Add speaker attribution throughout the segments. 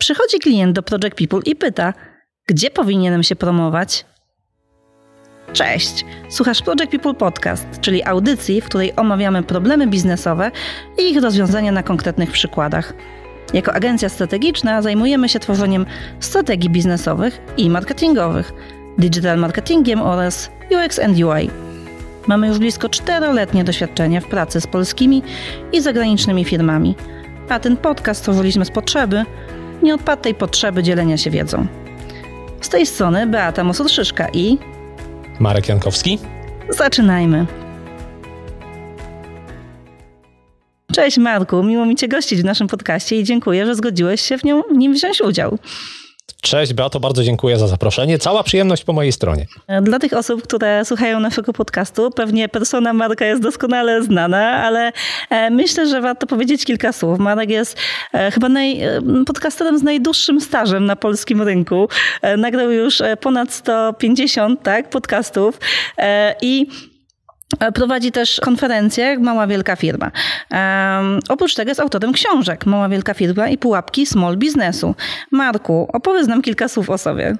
Speaker 1: Przychodzi klient do Project People i pyta, gdzie powinienem się promować? Cześć! Słuchasz Project People Podcast, czyli audycji, w której omawiamy problemy biznesowe i ich rozwiązania na konkretnych przykładach. Jako agencja strategiczna zajmujemy się tworzeniem strategii biznesowych i marketingowych, digital marketingiem oraz UX and UI. Mamy już blisko czteroletnie doświadczenie w pracy z polskimi i zagranicznymi firmami, a ten podcast stworzyliśmy z potrzeby, nieodpartej potrzeby dzielenia się wiedzą. Z tej strony Beata Mosor-Szyszka i
Speaker 2: Marek Jankowski.
Speaker 1: Zaczynajmy. Cześć Marku, miło mi Cię gościć w naszym podcaście i dziękuję, że zgodziłeś się w, nią, w nim wziąć udział.
Speaker 2: Cześć Beato, bardzo dziękuję za zaproszenie. Cała przyjemność po mojej stronie.
Speaker 1: Dla tych osób, które słuchają naszego podcastu, pewnie persona Marka jest doskonale znana, ale e, myślę, że warto powiedzieć kilka słów. Marek jest e, chyba naj, e, podcasterem z najdłuższym stażem na polskim rynku. Nagrał już ponad 150 tak, podcastów i Prowadzi też konferencje Mała Wielka Firma. Um, oprócz tego jest autorem książek Mała Wielka Firma i Pułapki Small Biznesu. Marku, opowiedz nam kilka słów o sobie.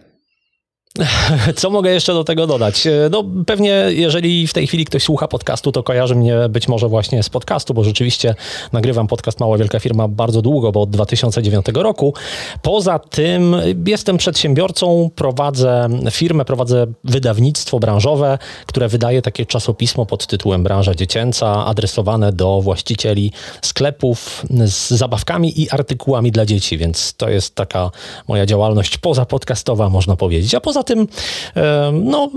Speaker 2: Co mogę jeszcze do tego dodać? E, no pewnie jeżeli w tej chwili ktoś słucha podcastu, to kojarzy mnie być może właśnie z podcastu, bo rzeczywiście nagrywam podcast Mała Wielka Firma bardzo długo, bo od 2009 roku. Poza tym jestem przedsiębiorcą, prowadzę firmę, prowadzę wydawnictwo branżowe, które wydaje takie czasopismo pod tytułem Branża Dziecięca, adresowane do właścicieli sklepów z zabawkami i artykułami dla dzieci, więc to jest taka moja działalność pozapodcastowa, można powiedzieć. A poza poza tym, no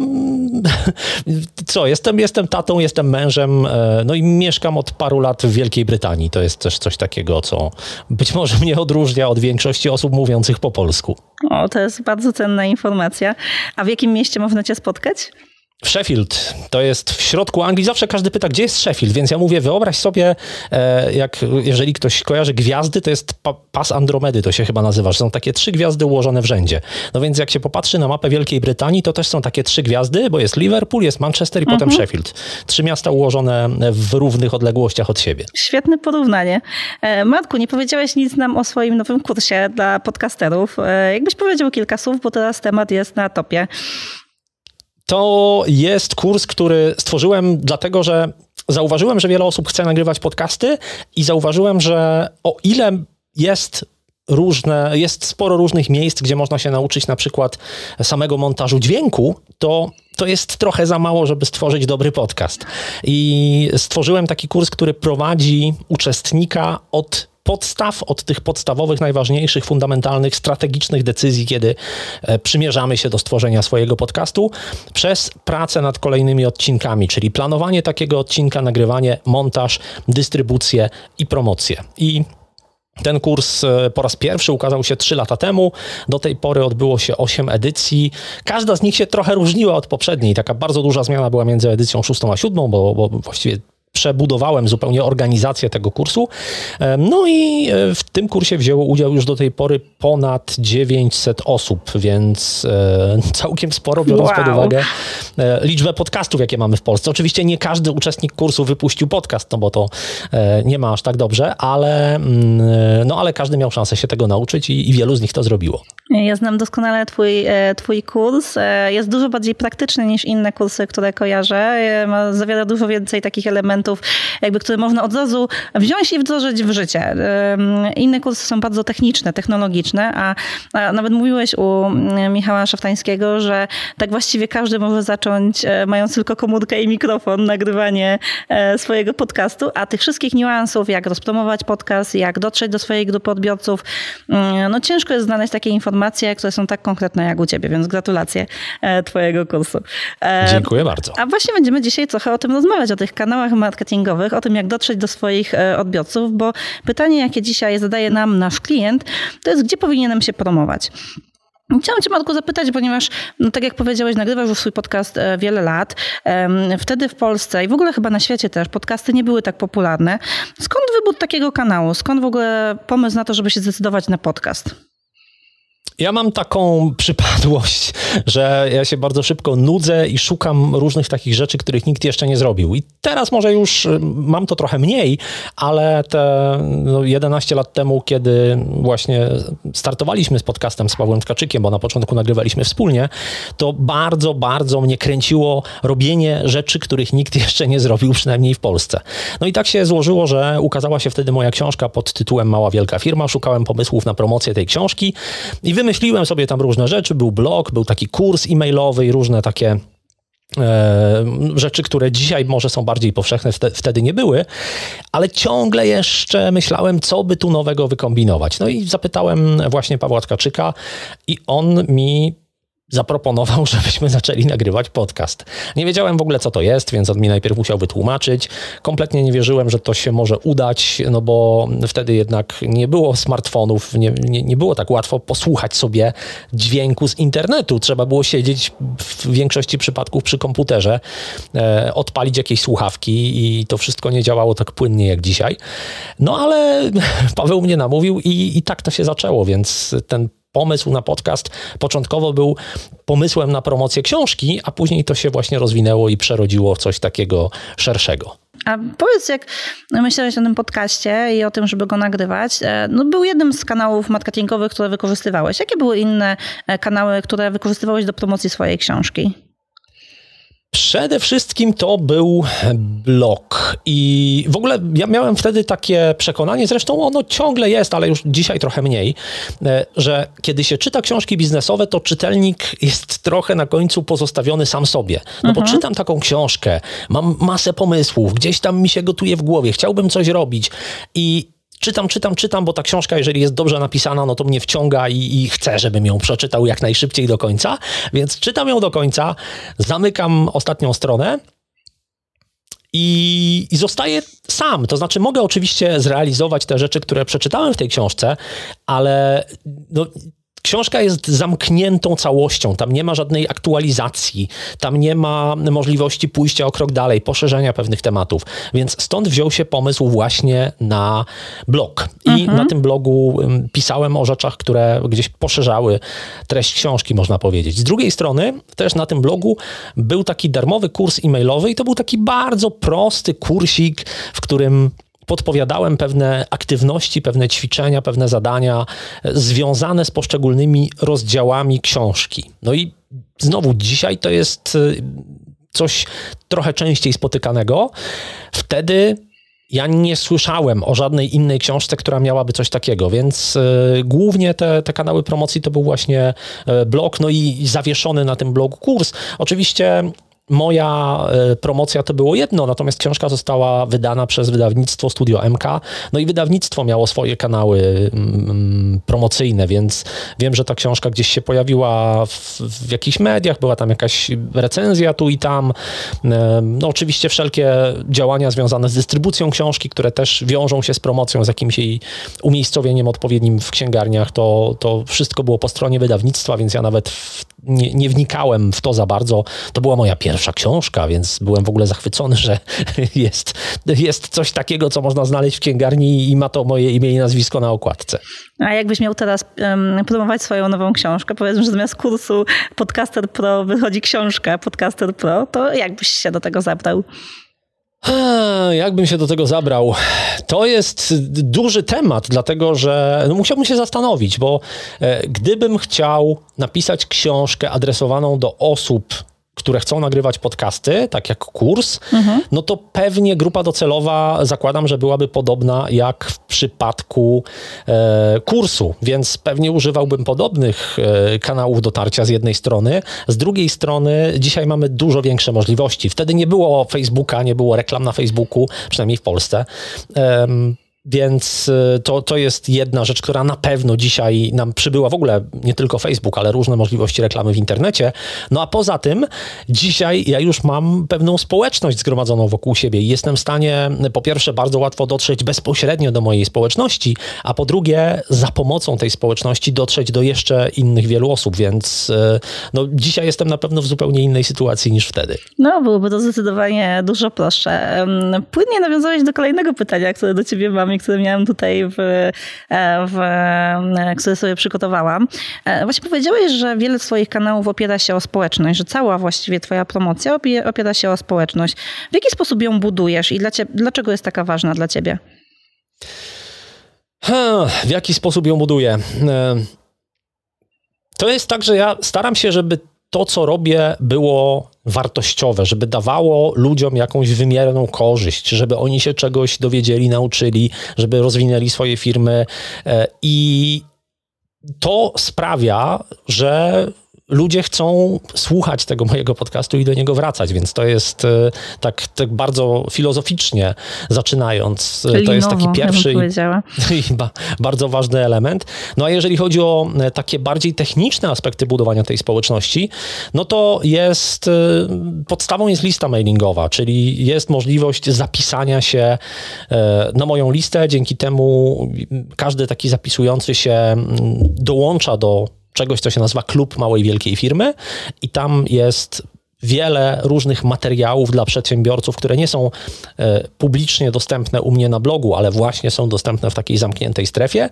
Speaker 2: co, jestem, jestem tatą, jestem mężem, e, no i mieszkam od paru lat w Wielkiej Brytanii. To jest też coś takiego, co być może mnie odróżnia od większości osób mówiących po polsku.
Speaker 1: O, to jest bardzo cenna informacja. A w jakim mieście można cię spotkać?
Speaker 2: Sheffield to jest w środku Anglii. Zawsze każdy pyta, gdzie jest Sheffield, więc ja mówię, wyobraź sobie, e, jak jeżeli ktoś kojarzy gwiazdy, to jest pas Andromedy, to się chyba nazywa, są takie trzy gwiazdy ułożone w rzędzie. No więc jak się popatrzy na mapę Wielkiej Brytanii, to też są takie trzy gwiazdy, bo jest Liverpool, jest Manchester i mhm. potem Sheffield. Trzy miasta ułożone w równych odległościach od siebie.
Speaker 1: Świetne porównanie. E, Matku, nie powiedziałeś nic nam o swoim nowym kursie dla podcasterów. E, jakbyś powiedział kilka słów, bo teraz temat jest na topie.
Speaker 2: To jest kurs, który stworzyłem dlatego, że zauważyłem, że wiele osób chce nagrywać podcasty i zauważyłem, że o ile jest różne, jest sporo różnych miejsc, gdzie można się nauczyć na przykład samego montażu dźwięku, to to jest trochę za mało, żeby stworzyć dobry podcast. I stworzyłem taki kurs, który prowadzi uczestnika od podstaw, od tych podstawowych, najważniejszych, fundamentalnych, strategicznych decyzji, kiedy e, przymierzamy się do stworzenia swojego podcastu, przez pracę nad kolejnymi odcinkami, czyli planowanie takiego odcinka, nagrywanie, montaż, dystrybucję i promocję. I ten kurs e, po raz pierwszy ukazał się 3 lata temu. Do tej pory odbyło się 8 edycji. Każda z nich się trochę różniła od poprzedniej. Taka bardzo duża zmiana była między edycją 6 a 7, bo, bo właściwie przebudowałem zupełnie organizację tego kursu. No i e, w tym kursie wzięło udział już do tej pory ponad 900 osób, więc e, całkiem sporo, biorąc wow. pod uwagę e, liczbę podcastów, jakie mamy w Polsce. Oczywiście nie każdy uczestnik kursu wypuścił podcast, no bo to nie ma aż tak dobrze, ale, mm, no, ale każdy miał szansę się tego nauczyć i, i wielu z nich to zrobiło.
Speaker 1: Ja znam doskonale twój, twój kurs. Jest dużo bardziej praktyczny niż inne kursy, które kojarzę. Zawiera dużo więcej takich elementów, elementów, jakby, które można od razu wziąć i wdrożyć w życie. Inne kursy są bardzo techniczne, technologiczne, a, a nawet mówiłeś u Michała Szaftańskiego, że tak właściwie każdy może zacząć, e, mając tylko komórkę i mikrofon, nagrywanie e, swojego podcastu, a tych wszystkich niuansów, jak rozpromować podcast, jak dotrzeć do swojej grupy odbiorców, mm, no ciężko jest znaleźć takie informacje, które są tak konkretne jak u ciebie, więc gratulacje e, twojego kursu.
Speaker 2: Dziękuję bardzo.
Speaker 1: A właśnie będziemy dzisiaj trochę o tym rozmawiać, o tych kanałach marketingowych, o tym, jak dotrzeć do swoich e, odbiorców, bo pytanie, jakie dzisiaj zadaje nam nasz klient, to jest, gdzie powinienem się promować. Chciałam Cię, Matku, zapytać, ponieważ, no, tak jak powiedziałeś, nagrywasz już swój podcast e, wiele lat. Wtedy w Polsce i w ogóle chyba na świecie też podcasty nie były tak popularne. Skąd wybór takiego kanału? Skąd w ogóle pomysł na to, żeby się zdecydować na podcast?
Speaker 2: Ja mam taką przypadłość, że ja się bardzo szybko nudzę i szukam różnych takich rzeczy, których nikt jeszcze nie zrobił. I teraz może już y, mam to trochę mniej, ale te no, 11 lat temu, kiedy właśnie startowaliśmy z podcastem z Pawłem Tkaczykiem, bo na początku nagrywaliśmy wspólnie, to bardzo, bardzo mnie kręciło robienie rzeczy, których nikt jeszcze nie zrobił, przynajmniej w Polsce. No i tak się złożyło, że ukazała się wtedy moja książka pod tytułem Mała Wielka Firma. Szukałem pomysłów na promocję tej książki i wymyśliłem sobie tam różne rzeczy. Był blog, był taki kurs e-mailowy i różne takie e, rzeczy, które dzisiaj może są bardziej powszechne, wtedy nie były, ale ciągle jeszcze myślałem, co by tu nowego wykombinować. No i zapytałem właśnie Pawła Tkaczyka i on mi zaproponował, żebyśmy zaczęli nagrywać podcast. Nie wiedziałem w ogóle, co to jest, więc on mi najpierw musiał wytłumaczyć. Kompletnie nie wierzyłem, że to się może udać, no bo wtedy jednak nie było smartfonów, nie, nie, nie było tak łatwo posłuchać sobie dźwięku z internetu. Trzeba było siedzieć w większości przypadków przy komputerze, e, odpalić jakieś słuchawki i to wszystko nie działało tak płynnie jak dzisiaj. No ale Paweł mnie namówił i, i tak to się zaczęło, więc ten pomysł na podcast początkowo był pomysłem na promocję książki, a później to się właśnie rozwinęło i przerodziło w coś takiego szerszego.
Speaker 1: A powiedz, jak myślałeś o tym podcaście i o tym, żeby go nagrywać, e, no był jednym z kanałów marketingowych, które wykorzystywałeś. Jakie były inne e, kanały, które wykorzystywałeś do promocji swojej książki?
Speaker 2: Przede wszystkim to był blog i w ogóle ja miałem wtedy takie przekonanie, zresztą ono ciągle jest, ale już dzisiaj trochę mniej, e, że kiedy się czyta książki biznesowe, to czytelnik jest trochę na końcu pozostawiony sam sobie. No mhm. bo czytam taką książkę, mam masę pomysłów, gdzieś tam mi się gotuje w głowie, chciałbym coś robić i czytam, czytam, czytam, bo ta książka, jeżeli jest dobrze napisana, no to mnie wciąga i, i chcę, żebym ją przeczytał jak najszybciej do końca. Więc czytam ją do końca, zamykam ostatnią stronę i, i zostaję sam. To znaczy, mogę oczywiście zrealizować te rzeczy, które przeczytałem w tej książce, ale no, Książka jest zamkniętą całością, tam nie ma żadnej aktualizacji, tam nie ma możliwości pójścia o krok dalej, poszerzenia pewnych tematów. Więc stąd wziął się pomysł właśnie na blog. I mhm. na tym blogu pisałem o rzeczach, które gdzieś poszerzały treść książki, można powiedzieć. Z drugiej strony, też na tym blogu był taki darmowy kurs e-mailowy i to był taki bardzo prosty kursik, w którym podpowiadałem pewne aktywności, pewne ćwiczenia, pewne zadania związane z poszczególnymi rozdziałami książki. No i znowu dzisiaj to jest y, coś trochę częściej spotykanego. Wtedy ja nie słyszałem o żadnej innej książce, która miałaby coś takiego, więc y, głównie te, te kanały promocji to był właśnie y, blog, no i zawieszony na tym blogu kurs. Oczywiście Moja e, promocja to było jedno, natomiast książka została wydana przez wydawnictwo Studio MK. No i wydawnictwo miało swoje kanały mm, promocyjne, więc wiem, że ta książka gdzieś się pojawiła w, w jakichś mediach, była tam jakaś recenzja tu i tam. E, no oczywiście wszelkie działania związane z dystrybucją książki, które też wiążą się z promocją, z jakimś jej umiejscowieniem odpowiednim w księgarniach, to, to wszystko było po stronie wydawnictwa, więc ja nawet w, nie, nie wnikałem w to za bardzo. To była moja pierwsza książka, więc byłem w ogóle zachwycony, że jest, jest coś takiego, co można znaleźć w księgarni i ma to moje imię i nazwisko na okładce.
Speaker 1: A jakbyś miał teraz um, promować swoją nową książkę, powiedzmy, że zamiast kursu Podcaster Pro wychodzi książka Podcaster Pro, to jakbyś się do tego zabrał?
Speaker 2: Jakbym się do tego zabrał? To jest duży temat, dlatego że no, musiałbym się zastanowić, bo e, gdybym chciał napisać książkę adresowaną do osób, które chcą nagrywać podcasty, tak jak kurs, mhm. no to pewnie grupa docelowa zakładam, że byłaby podobna jak w przypadku e, kursu, więc pewnie używałbym podobnych e, kanałów dotarcia z jednej strony. Z drugiej strony dzisiaj mamy dużo większe możliwości. Wtedy nie było Facebooka, nie było reklam na Facebooku, przynajmniej w Polsce. E, więc y, to, to jest jedna rzecz, która na pewno dzisiaj nam przybyła w ogóle nie tylko Facebook, ale różne możliwości reklamy w internecie. No a poza tym, dzisiaj ja już mam pewną społeczność zgromadzoną wokół siebie i jestem w stanie po pierwsze bardzo łatwo dotrzeć bezpośrednio do mojej społeczności, a po drugie za pomocą tej społeczności dotrzeć do jeszcze innych wielu osób, więc y, no, dzisiaj jestem na pewno w zupełnie innej sytuacji niż wtedy.
Speaker 1: No, byłoby to zdecydowanie dużo prostsze. Płynnie nawiązałeś do kolejnego pytania, które do ciebie mam pytaniami, które miałam tutaj, w, e, w, które sobie przygotowałam. Właśnie powiedziałeś, że wiele swoich kanałów opiera się o społeczność, że cała właściwie twoja promocja opiera się o społeczność. W jaki sposób ją budujesz i dlaczego jest taka ważna dla ciebie?
Speaker 2: W jaki sposób ją buduję? To jest tak, że ja staram się, żeby to, co robię, było wartościowe, żeby dawało ludziom jakąś wymierną korzyść, żeby oni się czegoś dowiedzieli, nauczyli, żeby rozwinęli swoje firmy. E, I to sprawia, że ludzie chcą słuchać tego mojego podcastu i do niego wracać, więc to jest e, tak, tak bardzo filozoficznie zaczynając.
Speaker 1: Czyli
Speaker 2: to jest
Speaker 1: taki
Speaker 2: pierwszy i bardzo ważny element. No a jeżeli chodzi o e, takie bardziej techniczne aspekty budowania tej społeczności, no to jest e, podstawą jest lista mailingowa, czyli jest możliwość zapisania się na moją listę. Dzięki temu każdy taki zapisujący się dołącza do czegoś, co się nazywa Klub Małej Wielkiej Firmy i tam jest wiele różnych materiałów dla przedsiębiorców, które nie są e, publicznie dostępne u mnie na blogu, ale właśnie są dostępne w takiej zamkniętej strefie.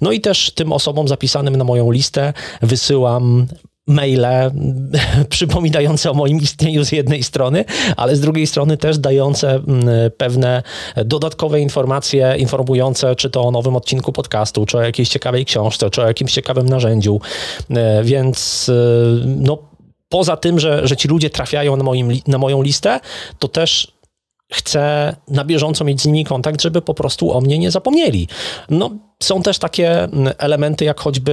Speaker 2: No i też tym osobom zapisanym na moją listę wysyłam maile przypominające o moim istnieniu z jednej strony, ale z drugiej strony też dające mm, pewne dodatkowe informacje, informujące czy to o nowym odcinku podcastu, czy o jakiejś ciekawej książce, czy o jakimś ciekawym narzędziu. E, więc e, no, poza tym, że, że ci ludzie trafiają na, moim, na moją listę, to też chcę na bieżąco mieć z nimi kontakt, żeby po prostu o mnie nie zapomnieli. No, są też takie mm, elementy, jak choćby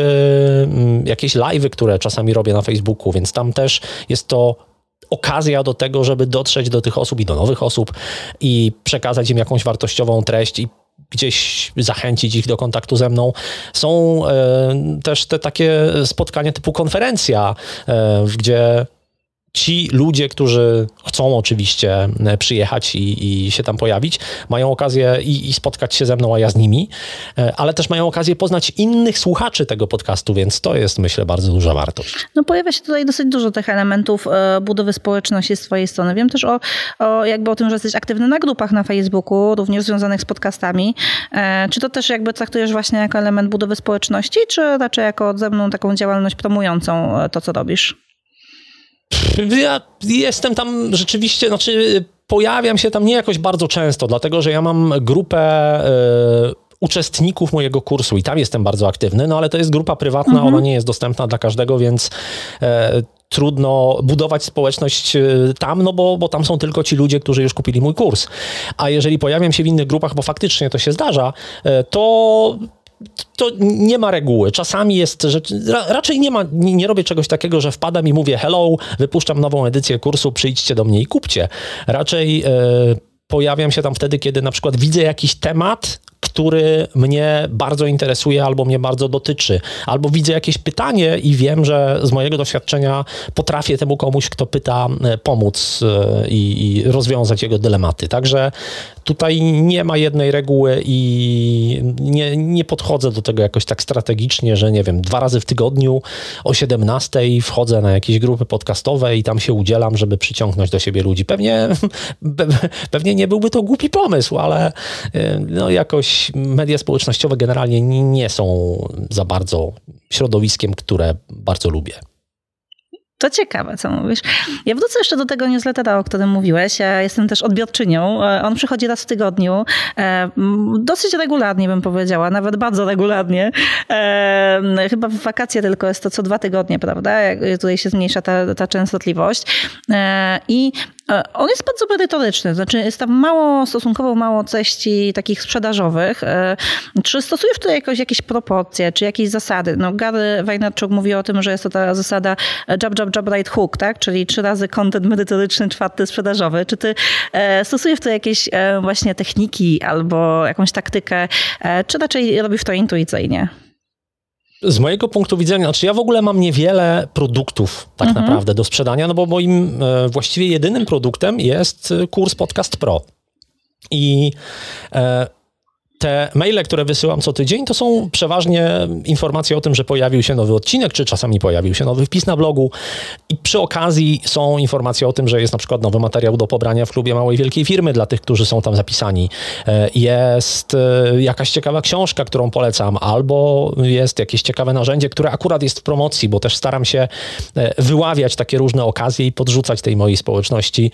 Speaker 2: mm, jakieś live'y, które czasami robię na Facebooku, więc tam też jest to okazja do tego, żeby dotrzeć do tych osób i do nowych osób i przekazać im jakąś wartościową treść i gdzieś zachęcić ich do kontaktu ze mną. Są e, też te takie spotkania typu konferencja, e, gdzie ci ludzie, którzy chcą oczywiście e, przyjechać i, i się tam pojawić, mają okazję i, i, spotkać się ze mną, a ja z nimi, e, ale też mają okazję poznać innych słuchaczy tego podcastu, więc to jest, myślę, bardzo duża wartość.
Speaker 1: No pojawia się tutaj dosyć dużo tych elementów e, budowy społeczności z twojej strony. Wiem też o, o jakby o tym, że jesteś aktywny na grupach na Facebooku, również związanych z podcastami. Czy to też jakby traktujesz właśnie jako element budowy społeczności, czy raczej jako ze mną taką działalność promującą to, co robisz?
Speaker 2: Ja jestem tam rzeczywiście, znaczy pojawiam się tam nie jakoś bardzo często, dlatego że ja mam grupę y, uczestników mojego kursu i tam jestem bardzo aktywny, no ale to jest grupa prywatna, mhm. ona nie jest dostępna dla każdego, więc y, trudno budować społeczność e, tam, no bo, bo tam są tylko ci ludzie, którzy już kupili mój kurs. A jeżeli pojawiam się w innych grupach, bo faktycznie to się zdarza, to to nie ma reguły. Czasami jest, że raczej nie ma, nie, nie, robię czegoś takiego, że wpadam i mówię hello, wypuszczam nową edycję kursu, przyjdźcie do mnie i kupcie. Raczej e, pojawiam się tam wtedy, kiedy na przykład widzę jakiś temat, który mnie bardzo interesuje albo mnie bardzo dotyczy, albo widzę jakieś pytanie i wiem, że z mojego doświadczenia potrafię temu komuś, kto pyta, e, pomóc e, i, i rozwiązać jego dylematy. Także tutaj nie ma jednej reguły i nie, nie podchodzę do tego jakoś tak strategicznie, że nie wiem, dwa razy w tygodniu o 17 wchodzę na jakieś grupy podcastowe i tam się udzielam, żeby przyciągnąć do siebie ludzi. Pewnie, pewnie nie byłby to głupi pomysł, ale e, no jakoś media społecznościowe generalnie nie są za bardzo środowiskiem, które bardzo lubię.
Speaker 1: To ciekawe, co mówisz. Ja wrócę jeszcze do tego newslettera, o którym mówiłeś. Ja jestem też odbiorczynią. E, on przychodzi raz w tygodniu. E, dosyć regularnie bym powiedziała, nawet bardzo regularnie. E, chyba w wakacje tylko jest to co dwa tygodnie, prawda? Tutaj się zmniejsza ta, ta częstotliwość. I on jest bardzo merytoryczny, znaczy jest tam mało, stosunkowo mało treści takich sprzedażowych. E, czy stosujesz tutaj jakoś, jakieś proporcje, czy jakieś zasady? No Gary Wajnarczuk mówi o tym, że jest to ta zasada jab, jab, jab, right hook, tak? Czyli trzy razy content merytoryczny, czwarty sprzedażowy. Czy ty e, stosujesz tutaj jakieś właśnie techniki albo jakąś taktykę, czy raczej robisz to intuicyjnie?
Speaker 2: Z mojego punktu widzenia, znaczy ja w ogóle mam niewiele produktów tak mhm. naprawdę do sprzedania, no bo moim e, właściwie jedynym produktem jest kurs Podcast Pro. I e, te maile, które wysyłam co tydzień, to są przeważnie informacje o tym, że pojawił się nowy odcinek, czy czasami pojawił się nowy wpis na blogu. I przy okazji są informacje o tym, że jest na przykład nowy materiał do pobrania w klubie małej wielkiej firmy dla tych, którzy są tam zapisani. E, jest e, jakaś ciekawa książka, którą polecam, albo jest jakieś ciekawe narzędzie, które akurat jest w promocji, bo też staram się e, wyławiać takie różne okazje i podrzucać tej mojej społeczności.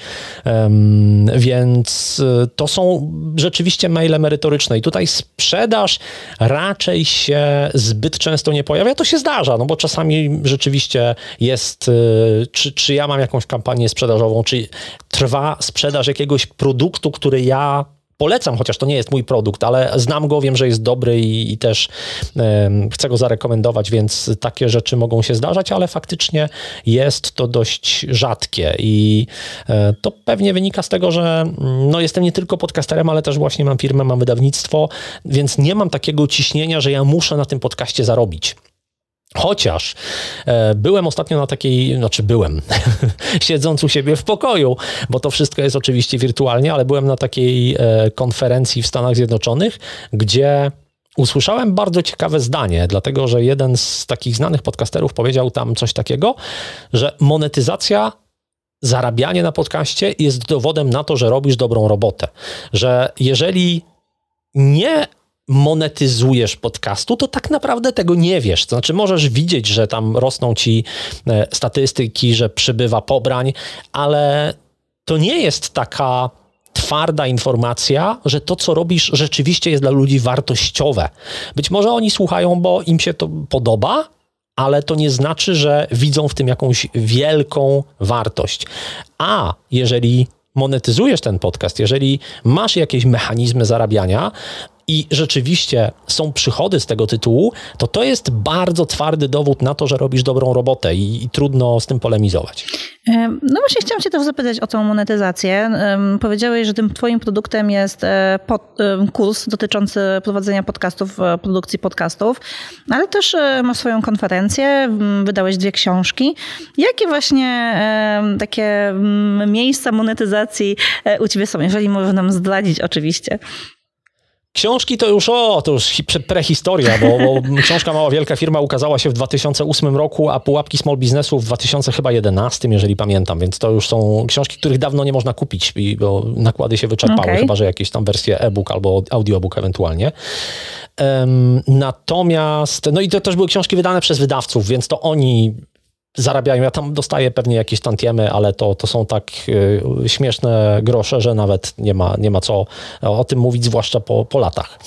Speaker 2: Więc to są rzeczywiście maile merytoryczne. I tutaj tutaj sprzedaż raczej się zbyt często nie pojawia. To się zdarza, no bo czasami rzeczywiście jest, y, czy, czy ja mam jakąś kampanię sprzedażową, czy trwa sprzedaż jakiegoś produktu, który ja polecam, chociaż to nie jest mój produkt, ale znam go, wiem, że jest dobry i, i też chcę go zarekomendować, więc takie rzeczy mogą się zdarzać, ale faktycznie jest to dość rzadkie i e, to pewnie wynika z tego, że mm, no, jestem nie tylko podcasterem, ale też właśnie mam firmę, mam wydawnictwo, więc nie mam takiego ciśnienia, że ja muszę na tym podcaście zarobić. Chociaż e, byłem ostatnio na takiej, znaczy byłem, siedząc u siebie w pokoju, bo to wszystko jest oczywiście wirtualnie, ale byłem na takiej e, konferencji w Stanach Zjednoczonych, gdzie usłyszałem bardzo ciekawe zdanie, dlatego że jeden z takich znanych podcasterów powiedział tam coś takiego, że monetyzacja zarabianie na podcaście jest dowodem na to, że robisz dobrą robotę. Że jeżeli nie monetyzujesz podcastu, to tak naprawdę tego nie wiesz. To znaczy, możesz widzieć, że tam rosną ci e, statystyki, że przybywa pobrań, ale to nie jest taka twarda informacja, że to, co robisz, rzeczywiście jest dla ludzi wartościowe. Być może oni słuchają, bo im się to podoba, ale to nie znaczy, że widzą w tym jakąś wielką wartość. A jeżeli monetyzujesz ten podcast, jeżeli masz jakieś mechanizmy zarabiania, i rzeczywiście są przychody z tego tytułu, to to jest bardzo twardy dowód na to, że robisz dobrą robotę i, i trudno z tym polemizować.
Speaker 1: No właśnie chciałam cię też zapytać o tą monetyzację. Powiedziałeś, że tym twoim produktem jest e, kurs dotyczący prowadzenia podcastów, e, produkcji podcastów, ale też e, masz swoją konferencję, wydałeś dwie książki. Jakie właśnie takie miejsca monetyzacji u ciebie są, jeżeli możesz nam zdradzić oczywiście?
Speaker 2: Książki to już, o, to już prehistoria, bo, bo książka Mała Wielka Firma ukazała się w 2008 roku, a Pułapki Small Businessu w 2011, jeżeli pamiętam, więc to już są książki, których dawno nie można kupić, bo nakłady się wyczerpały, okay. chyba że jakieś tam wersje e-book albo audiobook ewentualnie. Um, natomiast, no i to też były książki wydane przez wydawców, więc to oni zarabiają. Ja tam dostaję pewnie jakieś tantiemy, ale to, to są tak y, śmieszne grosze, że nawet nie ma, nie ma co o tym mówić, zwłaszcza po, po latach.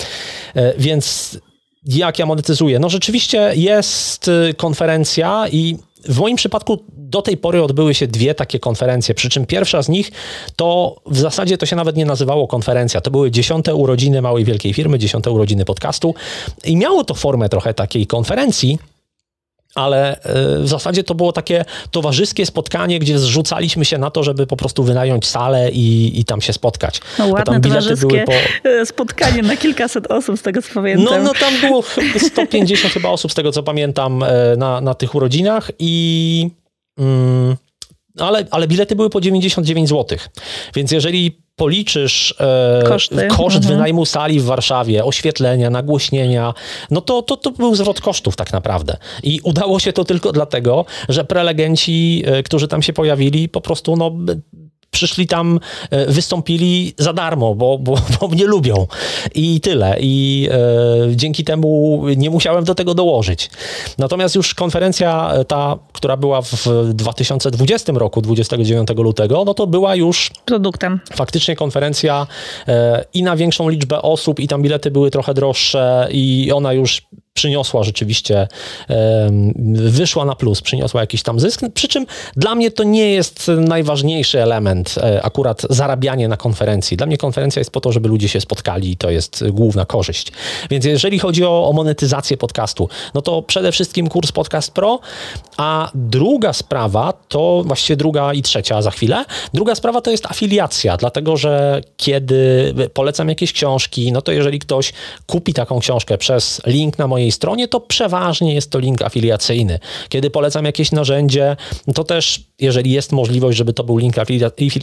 Speaker 2: Y, więc jak ja monetyzuję? No rzeczywiście jest y, konferencja i w moim przypadku do tej pory odbyły się dwie takie konferencje, przy czym pierwsza z nich to w zasadzie to się nawet nie nazywało konferencja. To były dziesiąte urodziny małej wielkiej firmy, dziesiąte urodziny podcastu i miało to formę trochę takiej konferencji, ale e, w zasadzie to było takie towarzyskie spotkanie, gdzie zrzucaliśmy się na to, żeby po prostu wynająć salę i, i tam się spotkać.
Speaker 1: No ładne towarzyskie po... E, spotkanie na kilkaset osób, z tego co pamiętam.
Speaker 2: No, no tam było 150 chyba osób, z tego co pamiętam, e, na, na tych urodzinach i... Mm, ale, ale bilety były po 99 zł. Więc jeżeli policzysz e, Koszty. koszt mhm. wynajmu sali w Warszawie, oświetlenia, nagłośnienia, no to, to, to był zwrot kosztów tak naprawdę. I udało się to tylko dlatego, że prelegenci, e, którzy tam się pojawili, po prostu no, przyszli tam, e, wystąpili za darmo, bo, bo, bo mnie lubią. I tyle. I e, dzięki temu nie musiałem do tego dołożyć. Natomiast już konferencja e, ta, która była w 2020 roku, 29 lutego, no to była już
Speaker 1: produktem.
Speaker 2: Faktycznie konferencja e, i na większą liczbę osób, i tam bilety były trochę droższe, i ona już przyniosła rzeczywiście, wyszła na plus, przyniosła jakiś tam zysk. Przy czym dla mnie to nie jest najważniejszy element, e, akurat zarabianie na konferencji. Dla mnie konferencja jest po to, żeby ludzie się spotkali i to jest główna korzyść. Więc jeżeli chodzi o, o monetyzację podcastu, no to przede wszystkim kurs Podcast Pro, a druga sprawa to właściwie druga i trzecia za chwilę. Druga sprawa to jest afiliacja, dlatego że kiedy polecam jakieś książki, no to jeżeli ktoś kupi taką książkę przez link na moje mojej stronie, to przeważnie jest to link afiliacyjny. Kiedy polecam jakieś narzędzie, to też, jeżeli jest możliwość, żeby to był link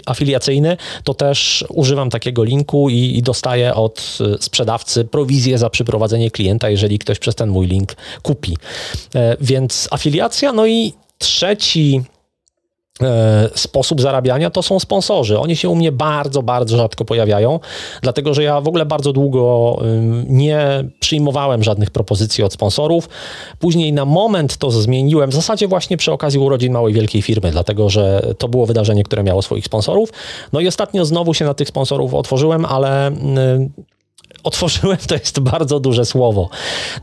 Speaker 2: afiliacyjny, to też używam takiego linku i, i dostaję od y, sprzedawcy prowizję za przyprowadzenie klienta, jeżeli ktoś przez ten mój link kupi. E, więc afiliacja, no i trzeci sposób zarabiania to są sponsorzy. Oni się u mnie bardzo, bardzo rzadko pojawiają, dlatego że ja w ogóle bardzo długo nie przyjmowałem żadnych propozycji od sponsorów. Później na moment to zmieniłem, w zasadzie właśnie przy okazji urodzin małej wielkiej firmy, dlatego że to było wydarzenie, które miało swoich sponsorów. No i ostatnio znowu się na tych sponsorów otworzyłem, ale otworzyłem to jest bardzo duże słowo,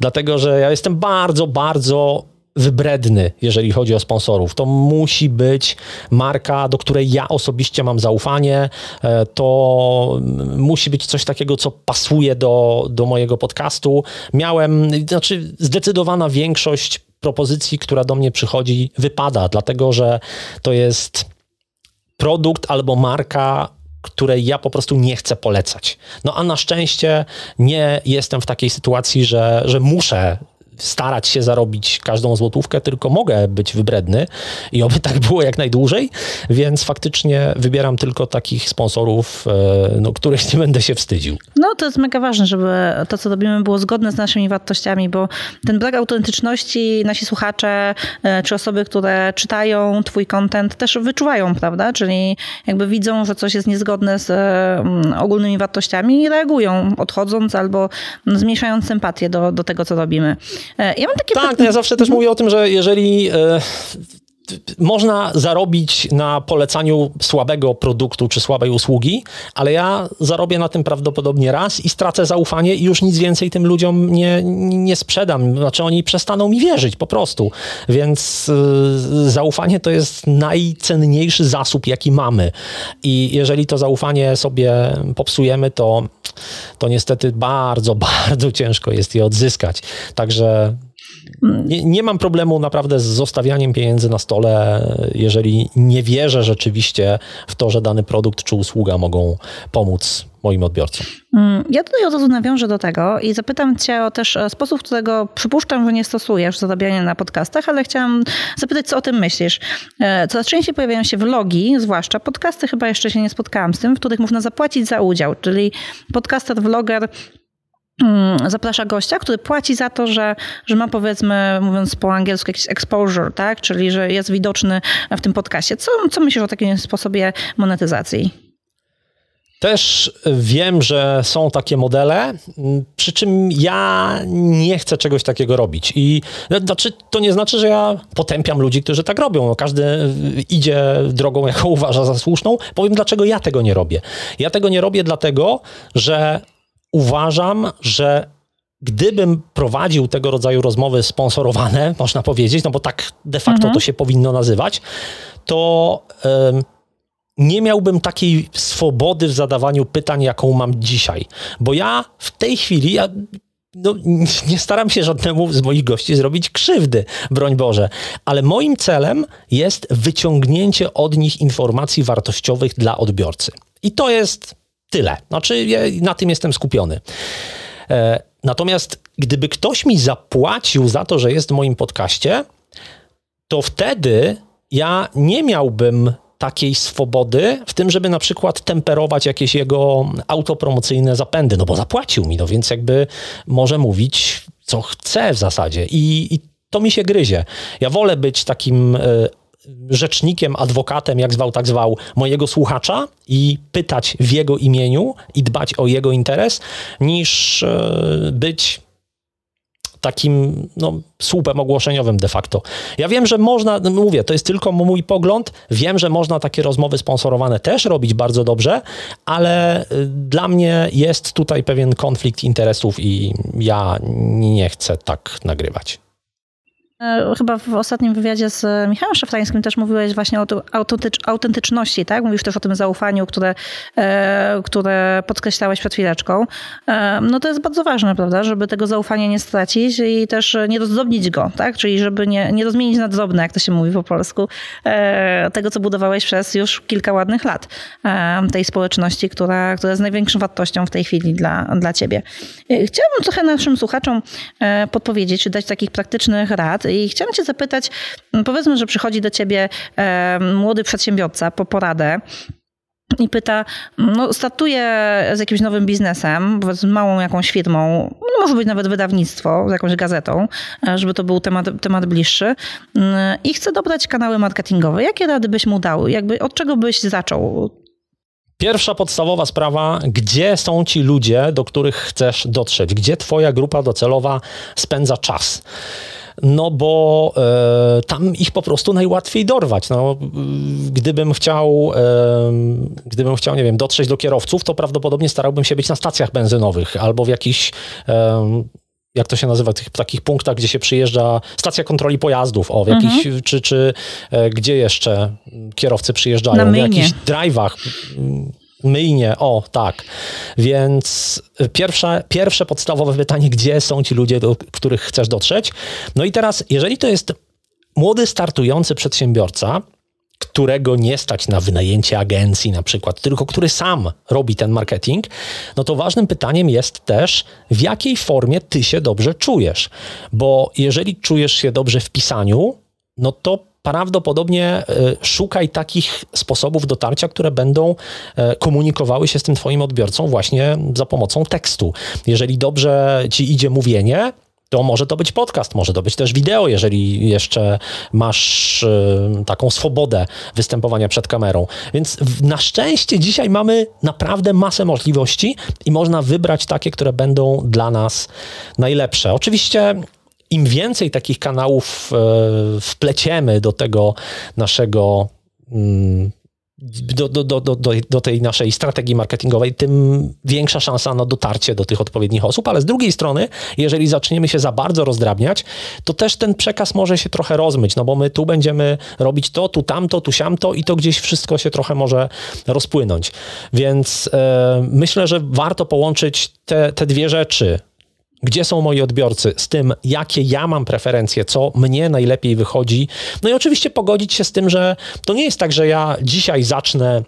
Speaker 2: dlatego że ja jestem bardzo, bardzo wybredny, jeżeli chodzi o sponsorów. To musi być marka, do której ja osobiście mam zaufanie. E, to musi być coś takiego, co pasuje do, do mojego podcastu. Miałem, znaczy zdecydowana większość propozycji, która do mnie przychodzi, wypada, dlatego że to jest produkt albo marka, której ja po prostu nie chcę polecać. No a na szczęście nie jestem w takiej sytuacji, że, że muszę starać się zarobić każdą złotówkę, tylko mogę być wybredny i oby tak było jak najdłużej, więc faktycznie wybieram tylko takich sponsorów, e, no, których nie będę się wstydził.
Speaker 1: No to jest mega ważne, żeby to, co robimy, było zgodne z naszymi wartościami, bo ten brak autentyczności nasi słuchacze, e, czy osoby, które czytają twój content też wyczuwają, prawda? Czyli jakby widzą, że coś jest niezgodne z mm, ogólnymi wartościami i reagują, odchodząc albo zmniejszając sympatię do, do tego, co robimy.
Speaker 2: E, ja mam takie tak, no ja zawsze też mówię o tym, że jeżeli e, można zarobić na polecaniu słabego produktu czy słabej usługi, ale ja zarobię na tym prawdopodobnie raz i stracę zaufanie i już nic więcej tym ludziom nie, nie sprzedam. Znaczy oni przestaną mi wierzyć po prostu. Więc y, zaufanie to jest najcenniejszy zasób, jaki mamy. I jeżeli to zaufanie sobie popsujemy, to, to niestety bardzo, bardzo ciężko jest je odzyskać. Także nie, nie, mam problemu naprawdę z zostawianiem pieniędzy na stole, jeżeli nie wierzę rzeczywiście w to, że dany produkt czy usługa mogą pomóc moim odbiorcom.
Speaker 1: Mm, ja tutaj od razu nawiążę do tego i zapytam Cię o też e, sposób, którego przypuszczam, że nie stosujesz zarabiania na podcastach, ale chciałam zapytać, co o tym myślisz. E, coraz częściej pojawiają się vlogi, zwłaszcza podcasty, chyba jeszcze się nie spotkałam z tym, w których można zapłacić za udział, czyli podcaster, vloger zaprasza gościa, który płaci za to, że, że ma powiedzmy, mówiąc po angielsku, jakiś exposure, tak? czyli że jest widoczny w tym podcaście. Co, co myślisz o takim sposobie monetyzacji?
Speaker 2: Też wiem, że są takie modele, przy czym ja nie chcę czegoś takiego robić. I znaczy, to nie znaczy, że ja potępiam ludzi, którzy tak robią. No, każdy idzie drogą, jaką uważa za słuszną. Powiem, dlaczego ja tego nie robię. Ja tego nie robię dlatego, że uważam, że gdybym prowadził tego rodzaju rozmowy sponsorowane, można powiedzieć, no bo tak de facto mhm. to się powinno nazywać, to nie miałbym takiej swobody w zadawaniu pytań, jaką mam dzisiaj. Bo ja w tej chwili, ja no, nie staram się żadnemu z moich gości zrobić krzywdy, broń Boże, ale moim celem jest wyciągnięcie od nich informacji wartościowych dla odbiorcy. I to jest Tyle. Znaczy, ja na tym jestem skupiony. E, natomiast gdyby ktoś mi zapłacił za to, że jest w moim podcaście, to wtedy ja nie miałbym takiej swobody w tym, żeby na przykład temperować jakieś jego autopromocyjne zapędy, no bo zapłacił mi, no więc jakby może mówić, co chce w zasadzie. I, i to mi się gryzie. Ja wolę być takim e, rzecznikiem, adwokatem, jak zwał, tak zwał, mojego słuchacza i pytać w jego imieniu i dbać o jego interes, niż e, być takim no, słupem ogłoszeniowym de facto. Ja wiem, że można, no, mówię, to jest tylko mój pogląd, wiem, że można takie rozmowy sponsorowane też robić bardzo dobrze, ale e, dla mnie jest tutaj pewien konflikt interesów i ja nie chcę tak nagrywać.
Speaker 1: E, chyba w ostatnim wywiadzie z Michałem Szafrańskim też mówiłeś właśnie o autentyczności, tak? Mówisz też o tym zaufaniu, które, e, które podkreślałeś przed chwileczką. E, no to jest bardzo ważne, prawda? Żeby tego zaufania nie stracić i też nie rozdrobnić go, tak? Czyli żeby nie, nie rozmienić na drobne, jak to się mówi po polsku, tego, co budowałeś przez już kilka ładnych lat tej społeczności, która, która jest największą wartością w tej chwili dla, dla ciebie. Chciałabym trochę naszym słuchaczom podpowiedzieć, czy dać takich praktycznych rad i chciałam cię zapytać, powiedzmy, że przychodzi do ciebie młody przedsiębiorca po poradę, i pyta, no startuję z jakimś nowym biznesem, z małą jakąś firmą, no może być nawet wydawnictwo, z jakąś gazetą, e, żeby to był temat, temat bliższy mm, i chcę dobrać kanały marketingowe. Jakie rady byś mu dał? Jakby, od czego byś zaczął?
Speaker 2: Pierwsza podstawowa sprawa, gdzie są ci ludzie, do których chcesz dotrzeć? Gdzie twoja grupa docelowa spędza czas? No bo e, tam ich po prostu najłatwiej dorwać. No, gdybym chciał, e, gdybym chciał, nie wiem, dotrzeć do kierowców, to prawdopodobnie starałbym się być na stacjach benzynowych albo w jakichś e, jak to się nazywa, tych takich punktach, gdzie się przyjeżdża, stacja kontroli pojazdów, o, w jakichś, mhm. czy, czy e, gdzie jeszcze kierowcy przyjeżdżają, w jakichś drive'ach myjnie, o tak. Więc pierwsze, pierwsze podstawowe pytanie, gdzie są ci ludzie, do których chcesz dotrzeć? No i teraz, jeżeli to jest młody, startujący przedsiębiorca, którego nie stać na wynajęcie agencji na przykład, tylko który sam robi ten marketing, no to ważnym pytaniem jest też, w jakiej formie ty się dobrze czujesz. Bo jeżeli czujesz się dobrze w pisaniu, no to prawdopodobnie e, szukaj takich sposobów dotarcia, które będą e, komunikowały się z tym Twoim odbiorcą właśnie za pomocą tekstu. Jeżeli dobrze Ci idzie mówienie, to może to być podcast, może to być też wideo, jeżeli jeszcze masz e, taką swobodę występowania przed kamerą. Więc na szczęście dzisiaj mamy naprawdę masę możliwości i można wybrać takie, które będą dla nas najlepsze. Oczywiście im więcej takich kanałów e, wpleciemy do tego naszego mm, do, do, do, do, do tej naszej strategii marketingowej, tym większa szansa na dotarcie do tych odpowiednich osób, ale z drugiej strony, jeżeli zaczniemy się za bardzo rozdrabniać, to też ten przekaz może się trochę rozmyć, no bo my tu będziemy robić to, tu tamto, tu siamto i to gdzieś wszystko się trochę może rozpłynąć. Więc e, myślę, że warto połączyć te, te dwie rzeczy, gdzie są moi odbiorcy, z tym, jakie ja mam preferencje, co mnie najlepiej wychodzi. No i oczywiście pogodzić się z tym, że to nie jest tak, że ja dzisiaj zacznę